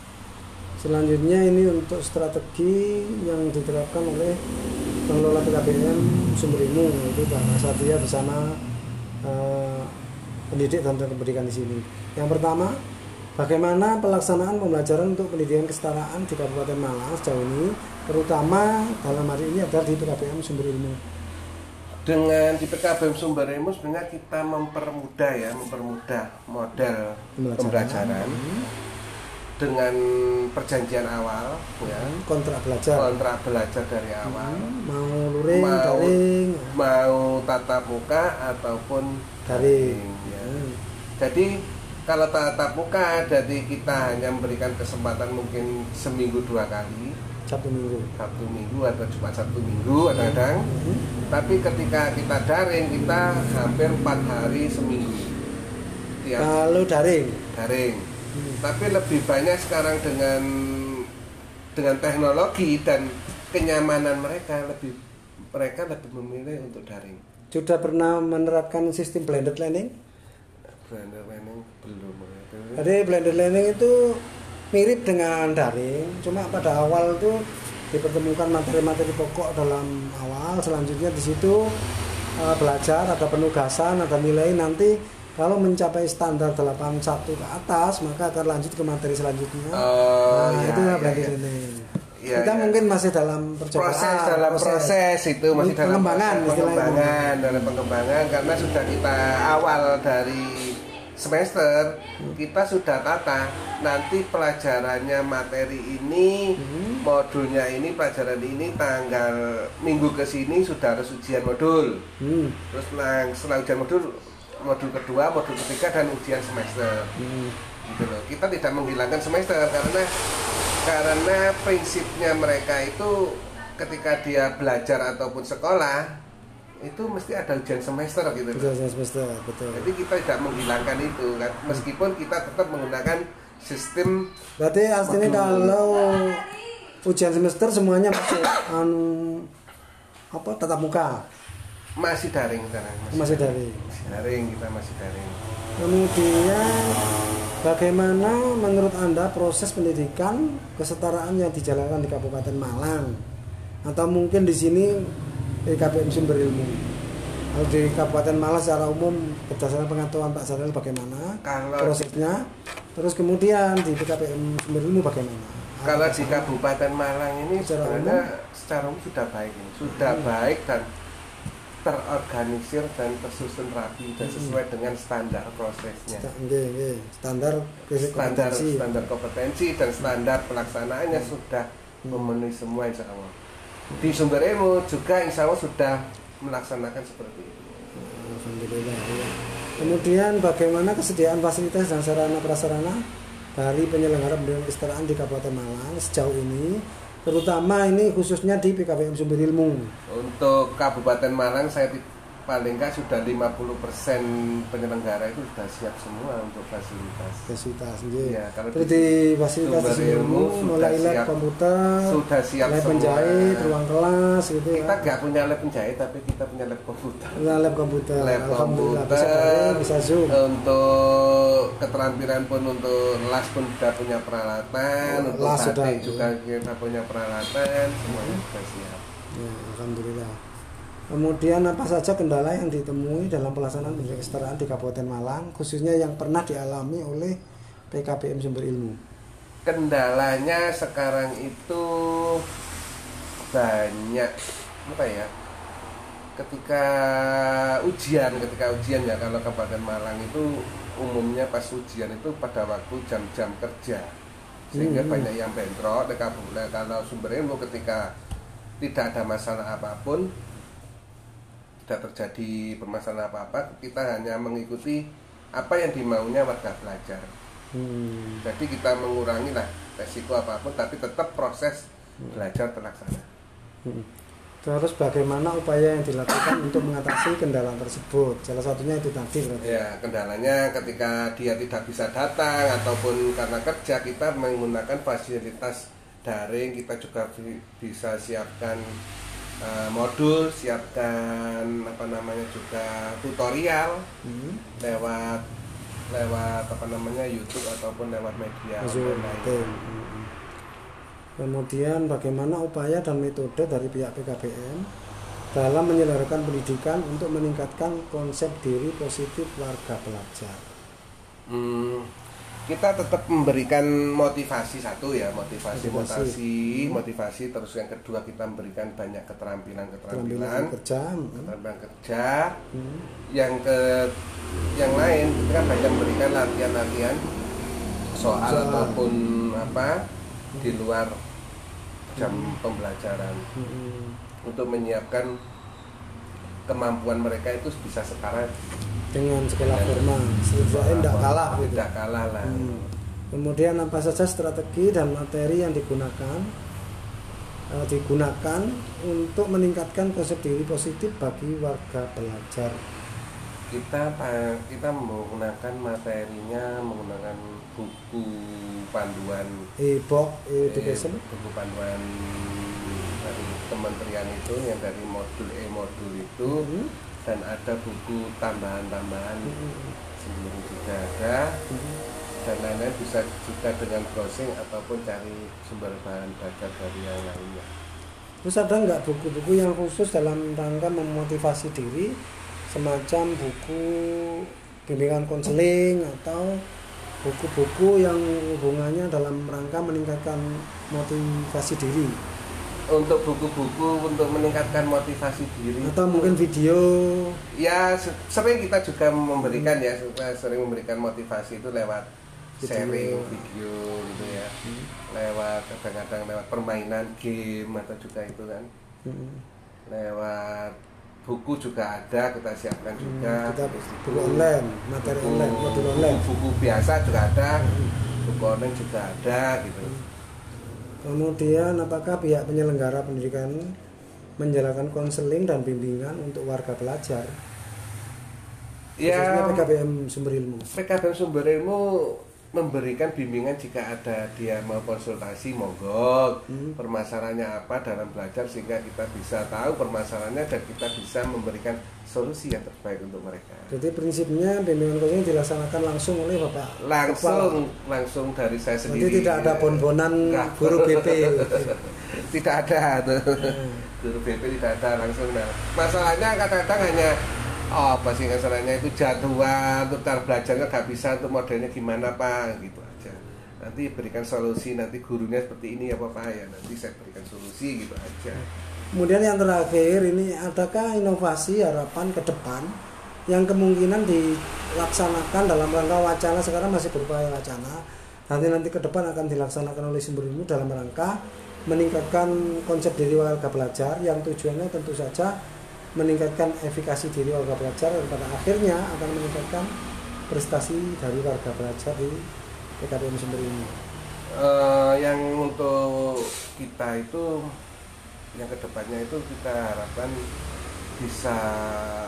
Selanjutnya ini untuk strategi yang diterapkan oleh pengelola PKBM Sumber Ilmu yaitu Pak Satria bersama eh, pendidik dan pendidikan di sini. Yang pertama, bagaimana pelaksanaan pembelajaran untuk pendidikan kesetaraan di Kabupaten Malang sejauh ini, terutama dalam hari ini adalah di PKBM Sumber Ilmu. dengan di PKBM Sumber Ilmu sebenarnya kita mempermudah ya mempermudah model pembelajaran dengan perjanjian awal ya Kontrak belajar, kontrak belajar dari awal mau luring, mau daring, mau tatap muka ataupun Daring. ya. Hmm. jadi kalau tatap muka jadi kita hanya memberikan kesempatan mungkin seminggu dua kali Sabtu Minggu. Sabtu Minggu atau cuma Sabtu Minggu kadang-kadang Mhm. tapi ketika kita daring kita hampir empat hari seminggu tiap Kalau daring. daring Hmm. tapi lebih banyak sekarang dengan dengan teknologi dan kenyamanan mereka lebih mereka lebih memilih untuk daring Sudah pernah menerapkan sistem blended learning? blender learning Jadi blended learning itu mirip dengan daring, cuma pada awal itu dipertemukan materi-materi pokok dalam awal, selanjutnya di situ eh, belajar, ada penugasan, ada nilai nanti kalau mencapai standar 81 ke atas maka akan lanjut ke materi selanjutnya. Oh, nah, iya, itu iya, blended iya. learning. Iya, Kita iya. mungkin masih dalam percobaan, proses dalam proses, itu masih dalam pengembangan proses pengembangan dalam pengembangan karena sudah kita awal dari semester kita sudah tata nanti pelajarannya materi ini Hmm. modulnya ini pelajaran ini tanggal minggu ke sini sudah harus ujian modul Hmm. terus nang- setelah ujian modul modul kedua modul ketiga dan ujian semester Hmm. gitu loh. Kita tidak menghilangkan semester karena karena prinsipnya mereka itu ketika dia belajar ataupun sekolah itu mesti ada ujian semester gitu. Betul, semester, betul. Jadi kita tidak menghilangkan itu kan meskipun kita tetap menggunakan sistem Berarti aslinya kalau ujian semester semuanya masih anu apa tatap muka masih daring sekarang masih dari. masih daring kita masih daring. Kemudian bagaimana menurut anda proses pendidikan kesetaraan yang dijalankan di Kabupaten Malang atau mungkin di sini PKPM Sumber Ilmu. Kalau di Kabupaten Malang secara umum berdasarkan pengetahuan Pak Saril bagaimana Kalau prosesnya, terus kemudian di PKPM Sumber Ilmu bagaimana? Kalau di Kabupaten Malang ini Secara sebenarnya secara umum sudah baik, ini. sudah Hmm. baik dan terorganisir dan tersusun rapi dan Hmm. sesuai dengan standar prosesnya. Standar Standar kompetensi. standar kompetensi dan standar pelaksanaannya Hmm. sudah memenuhi semua insya Allah. Di sumber ilmu juga insya Allah sudah melaksanakan seperti itu. Alhamdulillah. ya. Kemudian bagaimana kesediaan fasilitas dan sarana prasarana dari penyelenggara pendidikan kesetaraan di Kabupaten Malang sejauh ini, terutama ini khususnya di PKPM Sumber Ilmu. Untuk Kabupaten Malang saya paling nggak sudah 50% penyelenggara itu sudah siap semua untuk fasilitas. Fasilitas. Iya, kalau Terus di fasilitas ilmu mulai lab siap. komputer, Sudah siap lab semua. penjahit, ruang kelas gitu kita ya. nggak punya lab penjahit tapi kita punya lab komputer Nah, lab komputer. lab bisa komputer daring, bisa zoom. untuk keterampilan pun untuk las pun sudah punya peralatan Oh, untuk las sudah, ya. juga kita punya peralatan semuanya sudah siap Ya, Alhamdulillah. Kemudian apa saja kendala yang ditemui dalam pelaksanaan kesetaraan di Kabupaten Malang, khususnya yang pernah dialami oleh PKPM Sumber Ilmu? kendalanya sekarang itu banyak apa ya ketika ujian ketika ujian ya kalau Kabupaten Malang itu umumnya pas ujian itu pada waktu jam-jam kerja sehingga Hmm. banyak yang bentrok Nah, nah, kalau sumber ilmu ketika tidak ada masalah apa pun tidak terjadi permasalahan apa-apa kita hanya mengikuti apa yang dimaunya warga belajar Hmm. jadi kita mengurangi lah resiko apa pun tapi tetap proses belajar terlaksana Hmm. Terus bagaimana upaya yang dilakukan untuk mengatasi kendala tersebut? Salah satunya itu tadi berarti. ya kendalanya ketika dia tidak bisa datang ataupun karena kerja kita menggunakan fasilitas daring kita juga bi- bisa siapkan eh, modul siapkan apa namanya juga tutorial Hmm. lewat lewat apa namanya YouTube ataupun lewat media Zoom. Hmm. Kemudian bagaimana upaya dan metode dari pihak PKBM dalam menyelenggarakan pendidikan untuk meningkatkan konsep diri positif warga pelajar? Hmm, kita tetap memberikan motivasi satu ya motivasi Motivasi. motivasi motivasi terus yang kedua kita memberikan banyak keterampilan Keterampilan kerja. hmm. keterampilan kerja Hmm. yang ke yang lain kita kan banyak memberikan latihan-latihan soal Soal. ataupun apa di luar jam pembelajaran Hmm. untuk menyiapkan kemampuan mereka itu bisa setara dengan sekolah formal setidaknya tidak kalah gitu tidak kalah lah Hmm. Kemudian apa saja strategi dan materi yang digunakan eh, digunakan untuk meningkatkan konsep diri positif bagi warga belajar. kita pa- kita menggunakan materinya menggunakan buku panduan E-book, eh, education. buku panduan dari kementerian itu yang dari modul E modul itu Hmm. Dan ada buku tambahan-tambahan Hmm. sendiri juga ada. Dan lain-lain bisa juga dengan browsing ataupun cari sumber bahan belajar dari yang lainnya. Terus ada nggak buku-buku yang khusus dalam rangka memotivasi diri, semacam buku bimbingan konseling atau buku-buku yang hubungannya dalam rangka meningkatkan motivasi diri untuk buku-buku untuk meningkatkan motivasi diri atau mungkin video ya se- sering kita juga memberikan ya sering memberikan motivasi itu lewat Video. sharing video gitu ya Hmm. lewat kadang-kadang lewat permainan game atau juga itu kan Hmm. lewat buku juga ada kita siapkan juga Hmm, kita buku online, materi buku- online, modul online. buku, buku biasa juga ada buku online juga ada gitu Kemudian apakah pihak penyelenggara pendidikan menjalankan konseling dan bimbingan untuk warga pelajar? ya Khususnya PKBM sumber ilmu. PKBM sumber ilmu memberikan bimbingan jika ada dia mau konsultasi monggo Hmm. permasalahannya apa dalam belajar sehingga kita bisa tahu permasalahannya dan kita bisa memberikan solusi yang terbaik untuk mereka Jadi prinsipnya bimbingan konseling dilaksanakan langsung oleh Bapak langsung langsung dari saya Jadi sendiri tidak ada bon-bonan Enggak. guru BP. tidak ada tuh Hmm. guru BP tidak ada langsung nah masalahnya kadang-kadang hanya apa sih masalahnya? Itu jadwal untuk cara belajarnya nggak bisa untuk modelnya gimana pak? Gitu aja. Nanti berikan solusi nanti gurunya seperti ini apa pak? Ya nanti saya berikan solusi gitu aja. Kemudian yang terakhir ini adakah inovasi harapan ke depan yang kemungkinan dilaksanakan dalam rangka wacana? Sekarang masih berupa wacana. Nanti nanti ke depan akan dilaksanakan oleh sumber ilmu dalam rangka meningkatkan konsep diri warga belajar yang tujuannya tentu saja meningkatkan efikasi diri warga belajar dan pada akhirnya akan meningkatkan prestasi dari warga belajar di PKBM sumber ilmu. Eh, yang untuk kita itu yang ke depannya itu kita harapkan bisa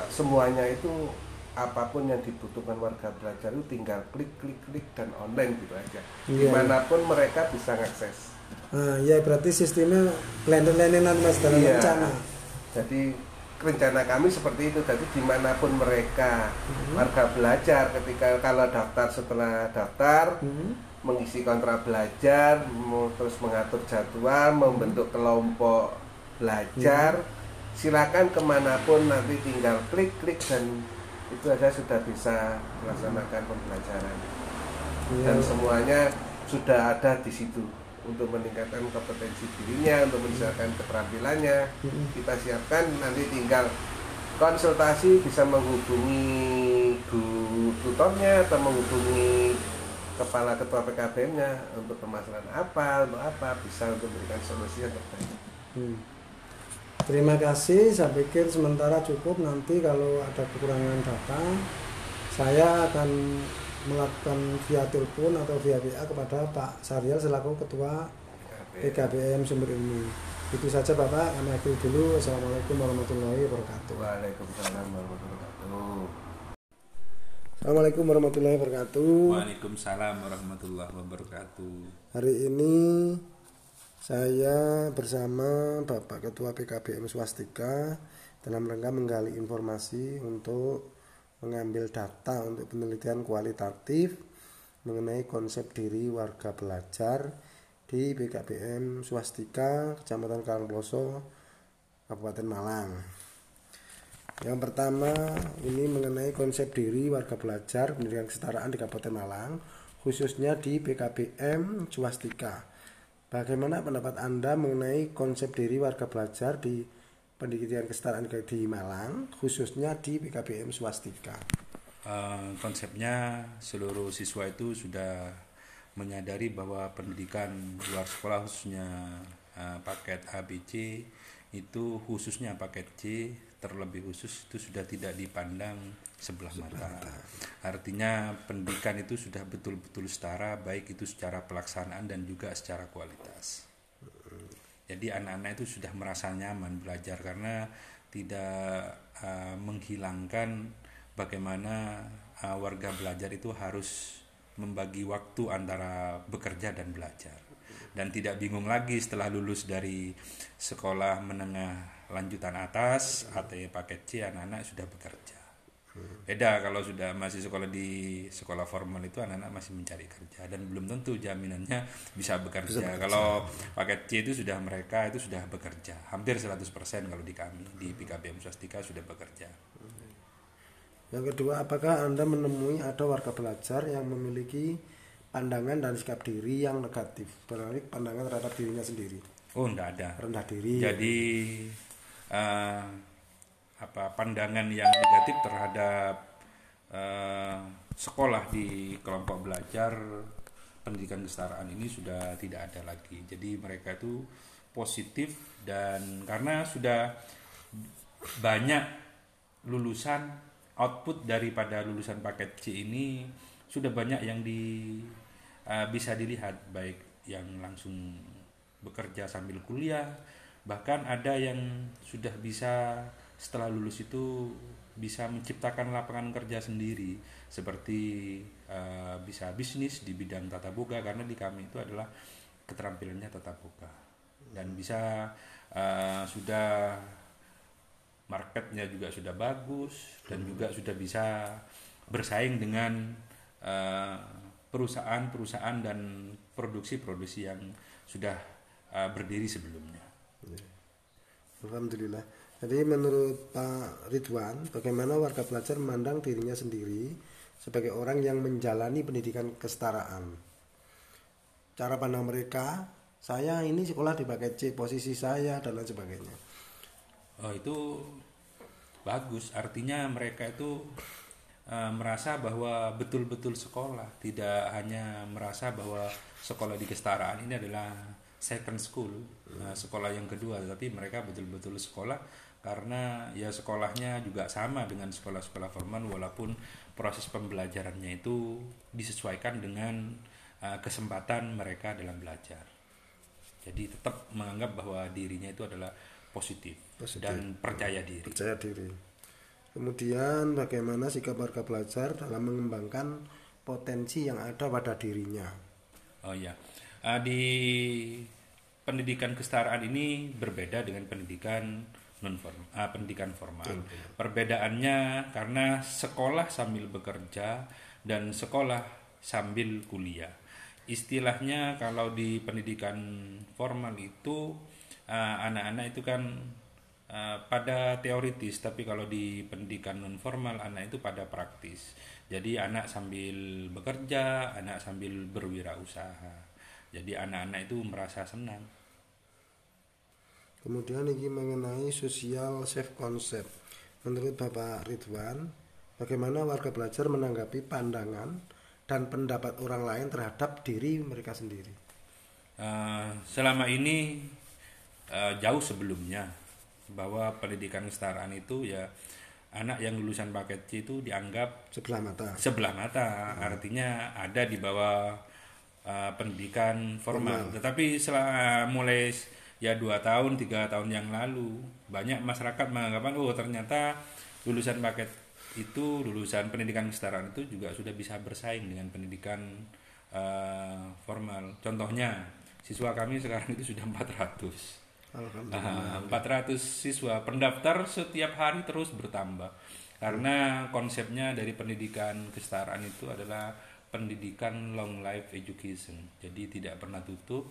semuanya itu apa pun yang dibutuhkan warga belajar itu tinggal klik klik klik dan online gitu aja Iya. di mana pun mereka bisa ngakses Nah, ya berarti sistemnya blender-blenderan mas dalam Iya. rencana. jadi rencana kami seperti itu jadi di mana pun mereka Mhm. warga belajar ketika kalau daftar setelah daftar Hmm. mengisi kontrak belajar, terus mengatur jadwal, membentuk kelompok belajar, silakan ke mana pun nanti tinggal klik klik dan itu aja sudah bisa melaksanakan pembelajaran Iya. dan semuanya sudah ada di situ untuk meningkatkan kompetensi dirinya, untuk meningkatkan keterampilannya. Mm-mm. Kita siapkan nanti tinggal konsultasi bisa menghubungi guru tutornya atau menghubungi kepala ketua PKBM-nya untuk permasalahan apa, untuk apa bisa untuk memberikan solusi yang terbaik. Hmm. Terima kasih. Saya pikir sementara cukup. Nanti kalau ada kekurangan data, saya akan melakukan via telepon atau via WA kepada Pak Saryal selaku Ketua PKBM Sumber Ilmu. Itu saja Bapak. Kami akhiri dulu. Assalamualaikum warahmatullahi wabarakatuh. Waalaikumsalam warahmatullahi wabarakatuh. Assalamualaikum warahmatullahi wabarakatuh. Waalaikumsalam warahmatullahi wabarakatuh. Hari ini saya bersama Bapak Ketua PKBM Swastika dalam rangka menggali informasi untuk mengambil data untuk penelitian kualitatif mengenai konsep diri warga belajar di PKBM Swastika Kecamatan Karangploso Kabupaten Malang. Yang pertama ini mengenai konsep diri warga belajar pendidikan kesetaraan di Kabupaten Malang khususnya di PKBM Swastika. Bagaimana pendapat Anda mengenai konsep diri warga belajar di pendidikan kesetaraan di Malang khususnya di PKBM Swastika? Eh, konsepnya seluruh siswa itu sudah menyadari bahwa pendidikan luar sekolah khususnya eh, paket ABC itu khususnya paket C terlebih khusus itu sudah tidak dipandang sebelah mata. Artinya pendidikan itu sudah betul-betul setara baik itu secara pelaksanaan dan juga secara kualitas. Jadi anak-anak itu sudah merasa nyaman belajar karena tidak uh, menghilangkan bagaimana uh, warga belajar itu harus membagi waktu antara bekerja dan belajar. Dan tidak bingung lagi setelah lulus dari sekolah menengah lanjutan atas atau paket C anak-anak sudah bekerja beda kalau sudah masih sekolah di sekolah formal itu anak-anak masih mencari kerja dan belum tentu jaminannya bisa bekerja. Bisa bekerja. kalau paket C itu sudah mereka itu sudah bekerja hampir 100% kalau di kami di PKBM Swastika sudah bekerja Yang kedua, apakah Anda menemui ada warga belajar yang memiliki pandangan dan sikap diri yang negatif, berarti pandangan terhadap dirinya sendiri, oh enggak ada rendah diri. jadi eh, apa pandangan yang negatif terhadap eh, sekolah di kelompok belajar pendidikan kesetaraan ini sudah tidak ada lagi. Jadi mereka itu positif dan karena sudah banyak lulusan output daripada lulusan paket C ini sudah banyak yang di eh, bisa dilihat baik yang langsung bekerja sambil kuliah bahkan ada yang sudah bisa setelah lulus itu bisa menciptakan lapangan kerja sendiri seperti eh, bisa bisnis di bidang tata boga karena di kami itu adalah keterampilannya tata boga dan bisa eh, sudah marketnya juga sudah bagus dan juga sudah bisa bersaing dengan eh, perusahaan-perusahaan dan produksi-produksi yang sudah eh, berdiri sebelumnya. Alhamdulillah. Jadi menurut Pak Ridwan, bagaimana warga belajar memandang dirinya sendiri sebagai orang yang menjalani pendidikan kesetaraan? Cara pandang mereka, saya ini sekolah di paket C, posisi saya dan lain sebagainya. Oh itu bagus, artinya mereka itu eh, merasa bahwa betul-betul sekolah, tidak hanya merasa bahwa sekolah di kesetaraan ini adalah second school, eh, sekolah yang kedua, tapi mereka betul-betul sekolah karena ya sekolahnya juga sama dengan sekolah-sekolah formal walaupun proses pembelajarannya itu disesuaikan dengan eh, kesempatan mereka dalam belajar. Jadi tetap menganggap bahwa dirinya itu adalah positif, Positif. dan percaya diri. Percaya diri. Kemudian bagaimana sikap warga belajar dalam mengembangkan potensi yang ada pada dirinya? Oh iya, Ah, di pendidikan kesetaraan ini berbeda dengan pendidikan non formal, pendidikan formal. Perbedaannya karena sekolah sambil bekerja dan sekolah sambil kuliah. Istilahnya kalau di pendidikan formal itu ah, anak-anak itu kan ah, pada teoritis, tapi kalau di pendidikan non formal anak itu pada praktis. Jadi anak sambil bekerja, anak sambil berwirausaha. Jadi anak-anak itu merasa senang. Kemudian ini mengenai social self concept. Menurut Bapak Ridwan, bagaimana warga belajar menanggapi pandangan dan pendapat orang lain terhadap diri mereka sendiri? Eh, selama ini eh, jauh sebelumnya bahwa pendidikan kesetaraan itu ya anak yang lulusan paket C itu dianggap Sebelah mata. sebelah mata artinya ada di bawah uh, pendidikan formal. Tetapi setelah mulai ya dua tahun tiga tahun yang lalu banyak masyarakat menganggapan oh ternyata lulusan paket itu lulusan pendidikan kesetaraan itu juga sudah bisa bersaing dengan pendidikan uh, formal. Contohnya siswa kami sekarang itu sudah 400. Alhamdulillah. Nah, 400 siswa pendaftar setiap hari terus bertambah karena konsepnya dari pendidikan kesetaraan itu adalah pendidikan long life education. Jadi tidak pernah tutup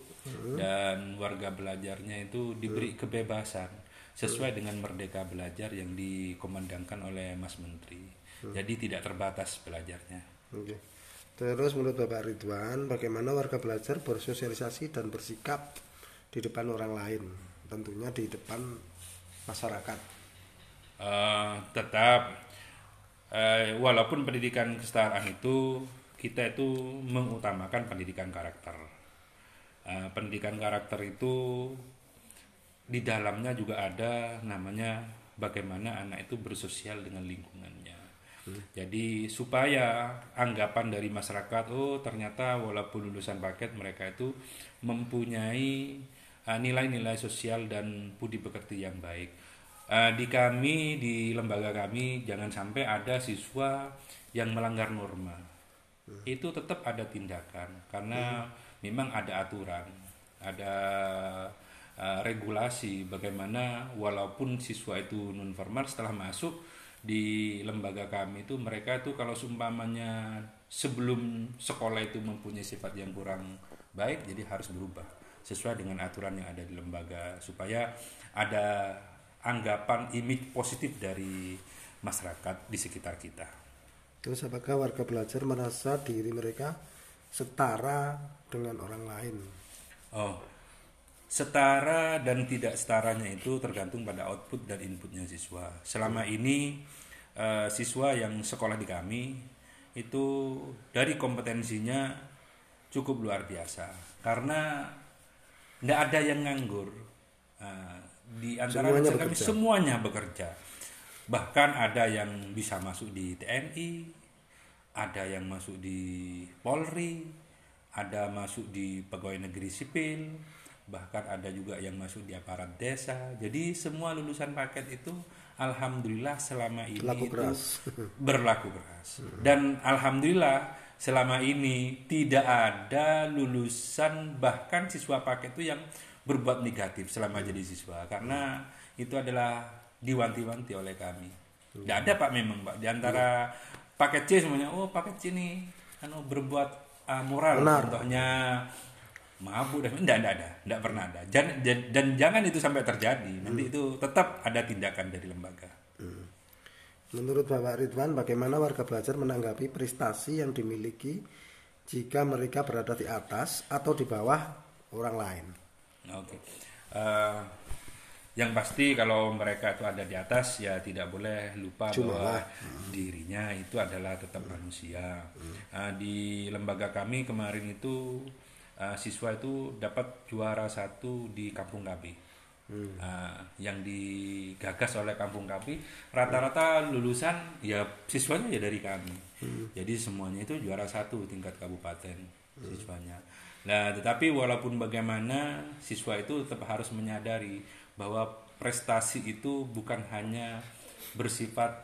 dan warga belajarnya itu diberi kebebasan sesuai dengan merdeka belajar yang dikomandangkan oleh Mas Menteri. Jadi tidak terbatas belajarnya. Oke. Terus menurut Bapak Ridwan, bagaimana warga belajar bersosialisasi dan bersikap di depan orang lain, tentunya di depan masyarakat. Eh, tetap eh, walaupun pendidikan kesetaraan itu kita itu mengutamakan pendidikan karakter. Eh, pendidikan karakter itu di dalamnya juga ada namanya bagaimana anak itu bersosial dengan lingkungannya. Jadi supaya anggapan dari masyarakat oh ternyata walaupun lulusan paket mereka itu mempunyai uh, nilai-nilai sosial dan budi pekerti yang baik. Uh, di kami di lembaga kami jangan sampai ada siswa yang melanggar norma. Itu tetap ada tindakan karena memang ada aturan, ada uh, regulasi bagaimana walaupun siswa itu non formal setelah masuk di lembaga kami itu mereka itu kalau seumpamanya sebelum sekolah itu mempunyai sifat yang kurang baik jadi harus berubah sesuai dengan aturan yang ada di lembaga supaya ada anggapan image positif dari masyarakat di sekitar kita. Terus apakah warga belajar merasa diri mereka setara dengan orang lain? Oh, setara dan tidak setaranya itu tergantung pada output dan inputnya siswa. Selama ini uh, siswa yang sekolah di kami itu dari kompetensinya cukup luar biasa karena tidak ada yang nganggur. Uh, di antara Semuanya kami bekerja. semuanya bekerja. Bahkan ada yang bisa masuk di TNI, ada yang masuk di Polri, ada masuk di pegawai negeri sipil, bahkan ada juga yang masuk di aparat desa. Jadi semua lulusan paket itu alhamdulillah selama ini Berlaku itu keras. berlaku keras. Dan alhamdulillah selama ini tidak ada lulusan bahkan siswa paket itu yang berbuat negatif selama jadi siswa karena itu adalah diwanti-wanti oleh kami. Tidak ada Pak memang Pak. Di antara paket C semuanya oh paket C ini anu berbuat ah, moral Benar. contohnya mabuk dan tidak ada tidak pernah ada. Dan, dan, jangan itu sampai terjadi. Nanti itu tetap ada tindakan dari lembaga. Menurut Bapak Ridwan, bagaimana warga belajar menanggapi prestasi yang dimiliki jika mereka berada di atas atau di bawah orang lain? oke. Eh, yang pasti kalau mereka itu ada di atas ya tidak boleh lupa Cuma bahwa lah. dirinya itu adalah tetap manusia. Eh, di lembaga kami kemarin itu eh, siswa itu dapat juara satu di Kampung Kapi. Uh, yang digagas oleh Kampung Kapi rata-rata lulusan ya siswanya ya dari kami. Jadi semuanya itu juara satu tingkat kabupaten siswanya. Nah tetapi walaupun bagaimana siswa itu tetap harus menyadari bahwa prestasi itu bukan hanya bersifat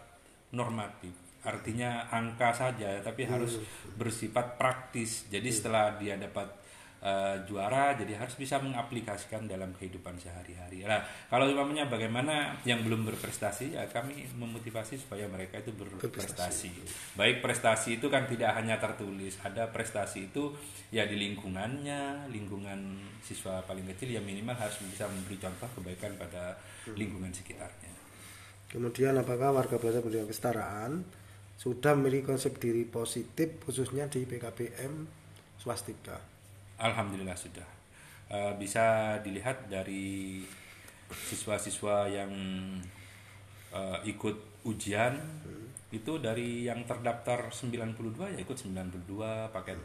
normatif. Artinya angka saja tapi harus bersifat praktis. Jadi setelah dia dapat eh, juara jadi harus bisa mengaplikasikan dalam kehidupan sehari-hari. Nah, kalau umpamanya bagaimana yang belum berprestasi ya kami memotivasi supaya mereka itu berprestasi. Baik prestasi itu kan tidak hanya tertulis, ada prestasi itu ya di lingkungannya, lingkungan siswa paling kecil ya minimal harus bisa memberi contoh kebaikan pada lingkungan sekitarnya. Kemudian apakah warga belajar pendidikan kesetaraan sudah memiliki konsep diri positif khususnya di PKBM swastika? Alhamdulillah sudah Eh, bisa dilihat dari siswa-siswa yang eh, ikut ujian itu dari yang terdaftar 92 ya ikut 92 paket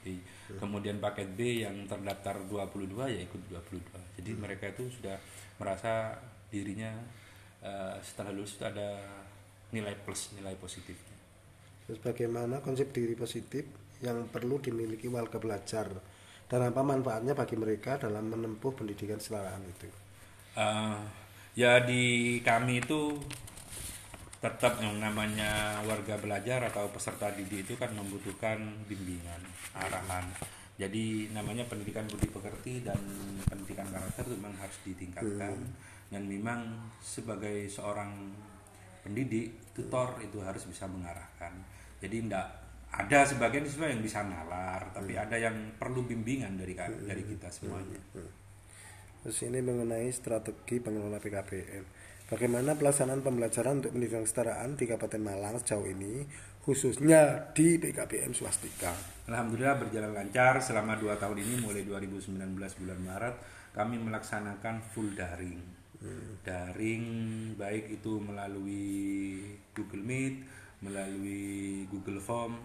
B. Kemudian paket B yang terdaftar 22 ya ikut 22. Jadi mereka itu sudah merasa dirinya eh, setelah lulus itu ada nilai plus, nilai positifnya. Terus bagaimana konsep diri positif yang perlu dimiliki warga belajar dan apa manfaatnya bagi mereka dalam menempuh pendidikan kesetaraan itu? Eh, ya di kami itu tetap yang namanya warga belajar atau peserta didik itu kan membutuhkan bimbingan, arahan. Jadi namanya pendidikan budi pekerti dan pendidikan karakter itu memang harus ditingkatkan dan memang sebagai seorang pendidik tutor itu harus bisa mengarahkan. Jadi tidak ada sebagian siswa yang bisa nalar, tapi ada yang perlu bimbingan dari dari kita semuanya. Terus ini mengenai strategi pengelola PKBM. Bagaimana pelaksanaan pembelajaran untuk pendidikan kesetaraan di Kabupaten Malang sejauh ini, khususnya di PKBM swastika? Alhamdulillah berjalan lancar selama dua tahun ini mulai 2019 bulan Maret kami melaksanakan full daring. Daring baik itu melalui Google Meet, melalui Google Form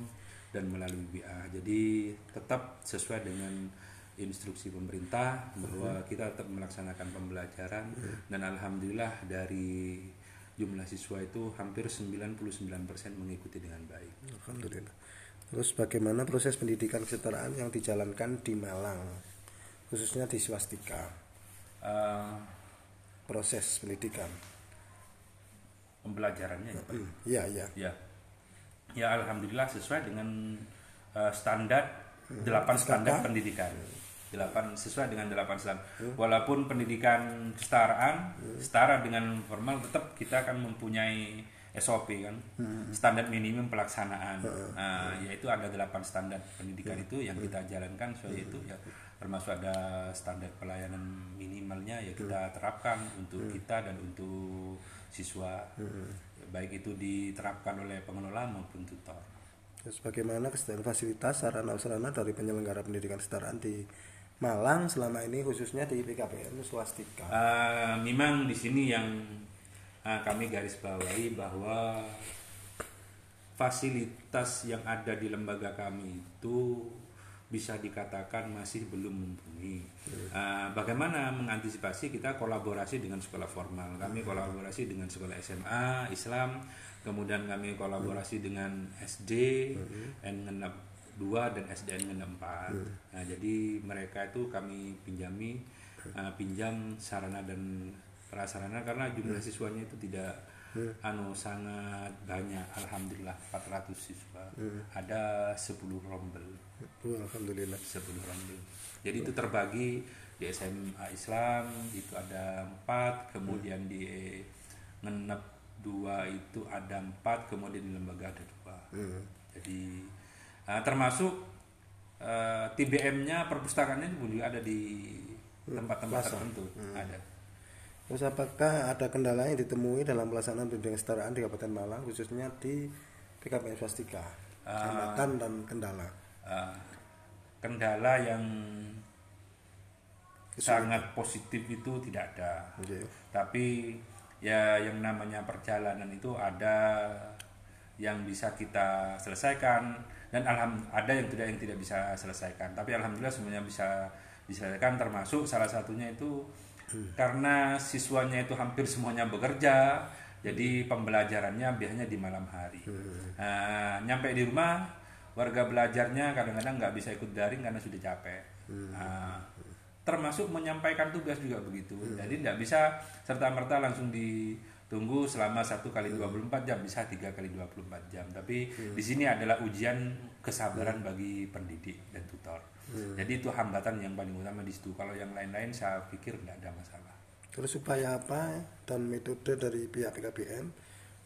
dan melalui WA. Jadi tetap sesuai dengan instruksi pemerintah bahwa kita tetap melaksanakan pembelajaran dan alhamdulillah dari jumlah siswa itu hampir 99% mengikuti dengan baik. Alhamdulillah. Terus bagaimana proses pendidikan kesetaraan yang dijalankan di Malang, khususnya di swastika, Eh, proses pendidikan? pembelajarannya ya, Pak. Iya, iya. Ya. Ya alhamdulillah sesuai dengan eh, standar delapan standar. pendidikan. Delapan sesuai dengan delapan standar. Walaupun pendidikan kesetaraan setara dengan formal tetap kita akan mempunyai SOP kan. Standar minimum pelaksanaan. Nah, yaitu ada delapan standar pendidikan itu yang kita jalankan. Sesuai itu ya termasuk ada standar pelayanan minimalnya ya kita terapkan untuk kita dan untuk siswa baik itu diterapkan oleh pengelola maupun tutor. Terus bagaimana kesediaan fasilitas sarana sarana dari penyelenggara pendidikan kesetaraan di Malang selama ini khususnya di PKPN swastika? Eh, memang di sini yang eh, kami garis bawahi bahwa fasilitas yang ada di lembaga kami itu bisa dikatakan masih belum mumpuni. Eh, bagaimana mengantisipasi kita kolaborasi dengan sekolah formal. Kami kolaborasi dengan sekolah SMA Islam, kemudian kami kolaborasi dengan SD, N 2 dan SDN N 4. Nah, jadi mereka itu kami pinjami eh, pinjam sarana dan prasarana karena jumlah siswanya itu tidak anu sangat banyak. Alhamdulillah 400 siswa. Ada 10 rombel. Oh, Alhamdulillah. 10 rombel. Jadi itu terbagi di SMA Islam itu ada 4 kemudian di ngenep 2 itu ada 4 kemudian di lembaga ada 2 jadi ah, termasuk eh, TBM-nya perpustakaannya juga ada di tempat-tempat tertentu. Ada Terus apakah ada kendala yang ditemui dalam pelaksanaan pendidikan kesetaraan di Kabupaten Malang khususnya di PKPN swastika? Hambatan dan kendala. Uh, kendala yang sangat positif itu tidak ada. Oke. Tapi ya yang namanya perjalanan itu ada yang bisa kita selesaikan dan alham ada yang tidak yang tidak bisa selesaikan. Tapi alhamdulillah semuanya bisa diselesaikan termasuk salah satunya itu karena siswanya itu hampir semuanya bekerja jadi pembelajarannya biasanya di malam hari. Nah, nyampe di rumah warga belajarnya kadang-kadang nggak bisa ikut daring karena sudah capek. Nah, termasuk menyampaikan tugas juga begitu. Jadi tidak bisa serta merta langsung ditunggu selama satu kali 24 jam bisa tiga kali 24 jam. Tapi di sini adalah ujian kesabaran bagi pendidik dan tutor. Jadi itu hambatan yang paling utama di situ. Kalau yang lain-lain saya pikir tidak ada masalah. Terus supaya apa dan metode dari pihak PKPN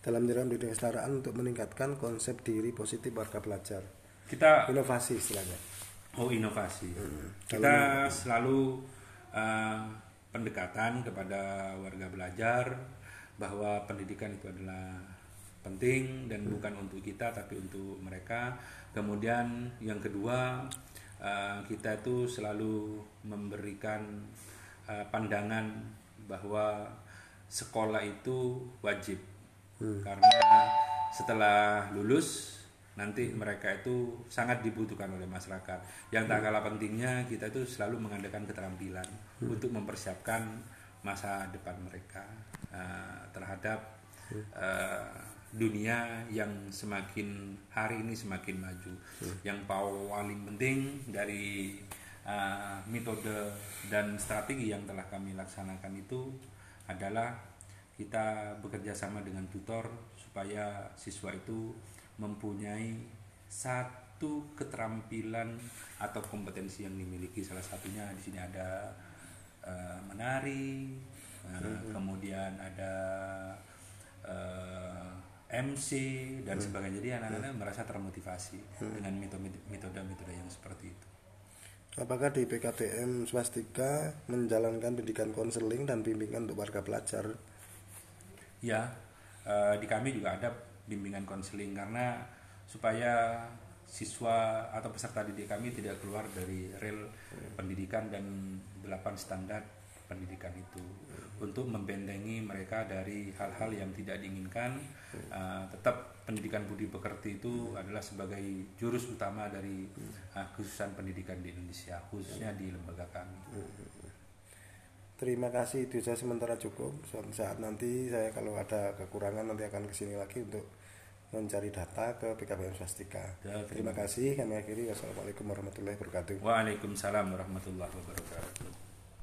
dalam jalan pendidikan kesetaraan untuk meningkatkan konsep diri positif warga belajar. Kita Inovasi istilahnya. Oh inovasi. Kita selalu uh, pendekatan kepada warga belajar bahwa pendidikan itu adalah penting dan bukan untuk kita tapi untuk mereka. Kemudian yang kedua uh, kita itu selalu memberikan uh, pandangan bahwa sekolah itu wajib. Karena setelah lulus nanti mereka itu sangat dibutuhkan oleh masyarakat. Yang tak kalah pentingnya kita itu selalu mengadakan keterampilan untuk mempersiapkan masa depan mereka uh, terhadap uh, dunia yang semakin hari ini semakin maju. Yang paling penting dari uh, metode dan strategi yang telah kami laksanakan itu adalah kita bekerja sama dengan tutor supaya siswa itu mempunyai satu keterampilan atau kompetensi yang dimiliki. Salah satunya di sini ada eh, menari eh, kemudian ada eh, MC dan sebagainya. Jadi anak-anak merasa termotivasi dengan metode-metode yang seperti itu. Apakah di PKTM swastika menjalankan pendidikan konseling dan bimbingan untuk warga belajar? Ya, eh, di kami juga ada bimbingan konseling karena supaya siswa atau peserta didik kami tidak keluar dari rel pendidikan dan delapan standar pendidikan itu untuk membentengi mereka dari hal-hal yang tidak diinginkan. Eh, tetap pendidikan budi pekerti itu adalah sebagai jurus utama dari eh, khususan pendidikan di Indonesia, khususnya di lembaga kami. Terima kasih itu saya sementara cukup. Suatu saat nanti saya kalau ada kekurangan nanti akan ke sini lagi untuk mencari data ke PKBM Swastika. Ya, Terima kasih. Kami akhiri. Wassalamualaikum warahmatullahi wabarakatuh. Waalaikumsalam warahmatullahi wabarakatuh.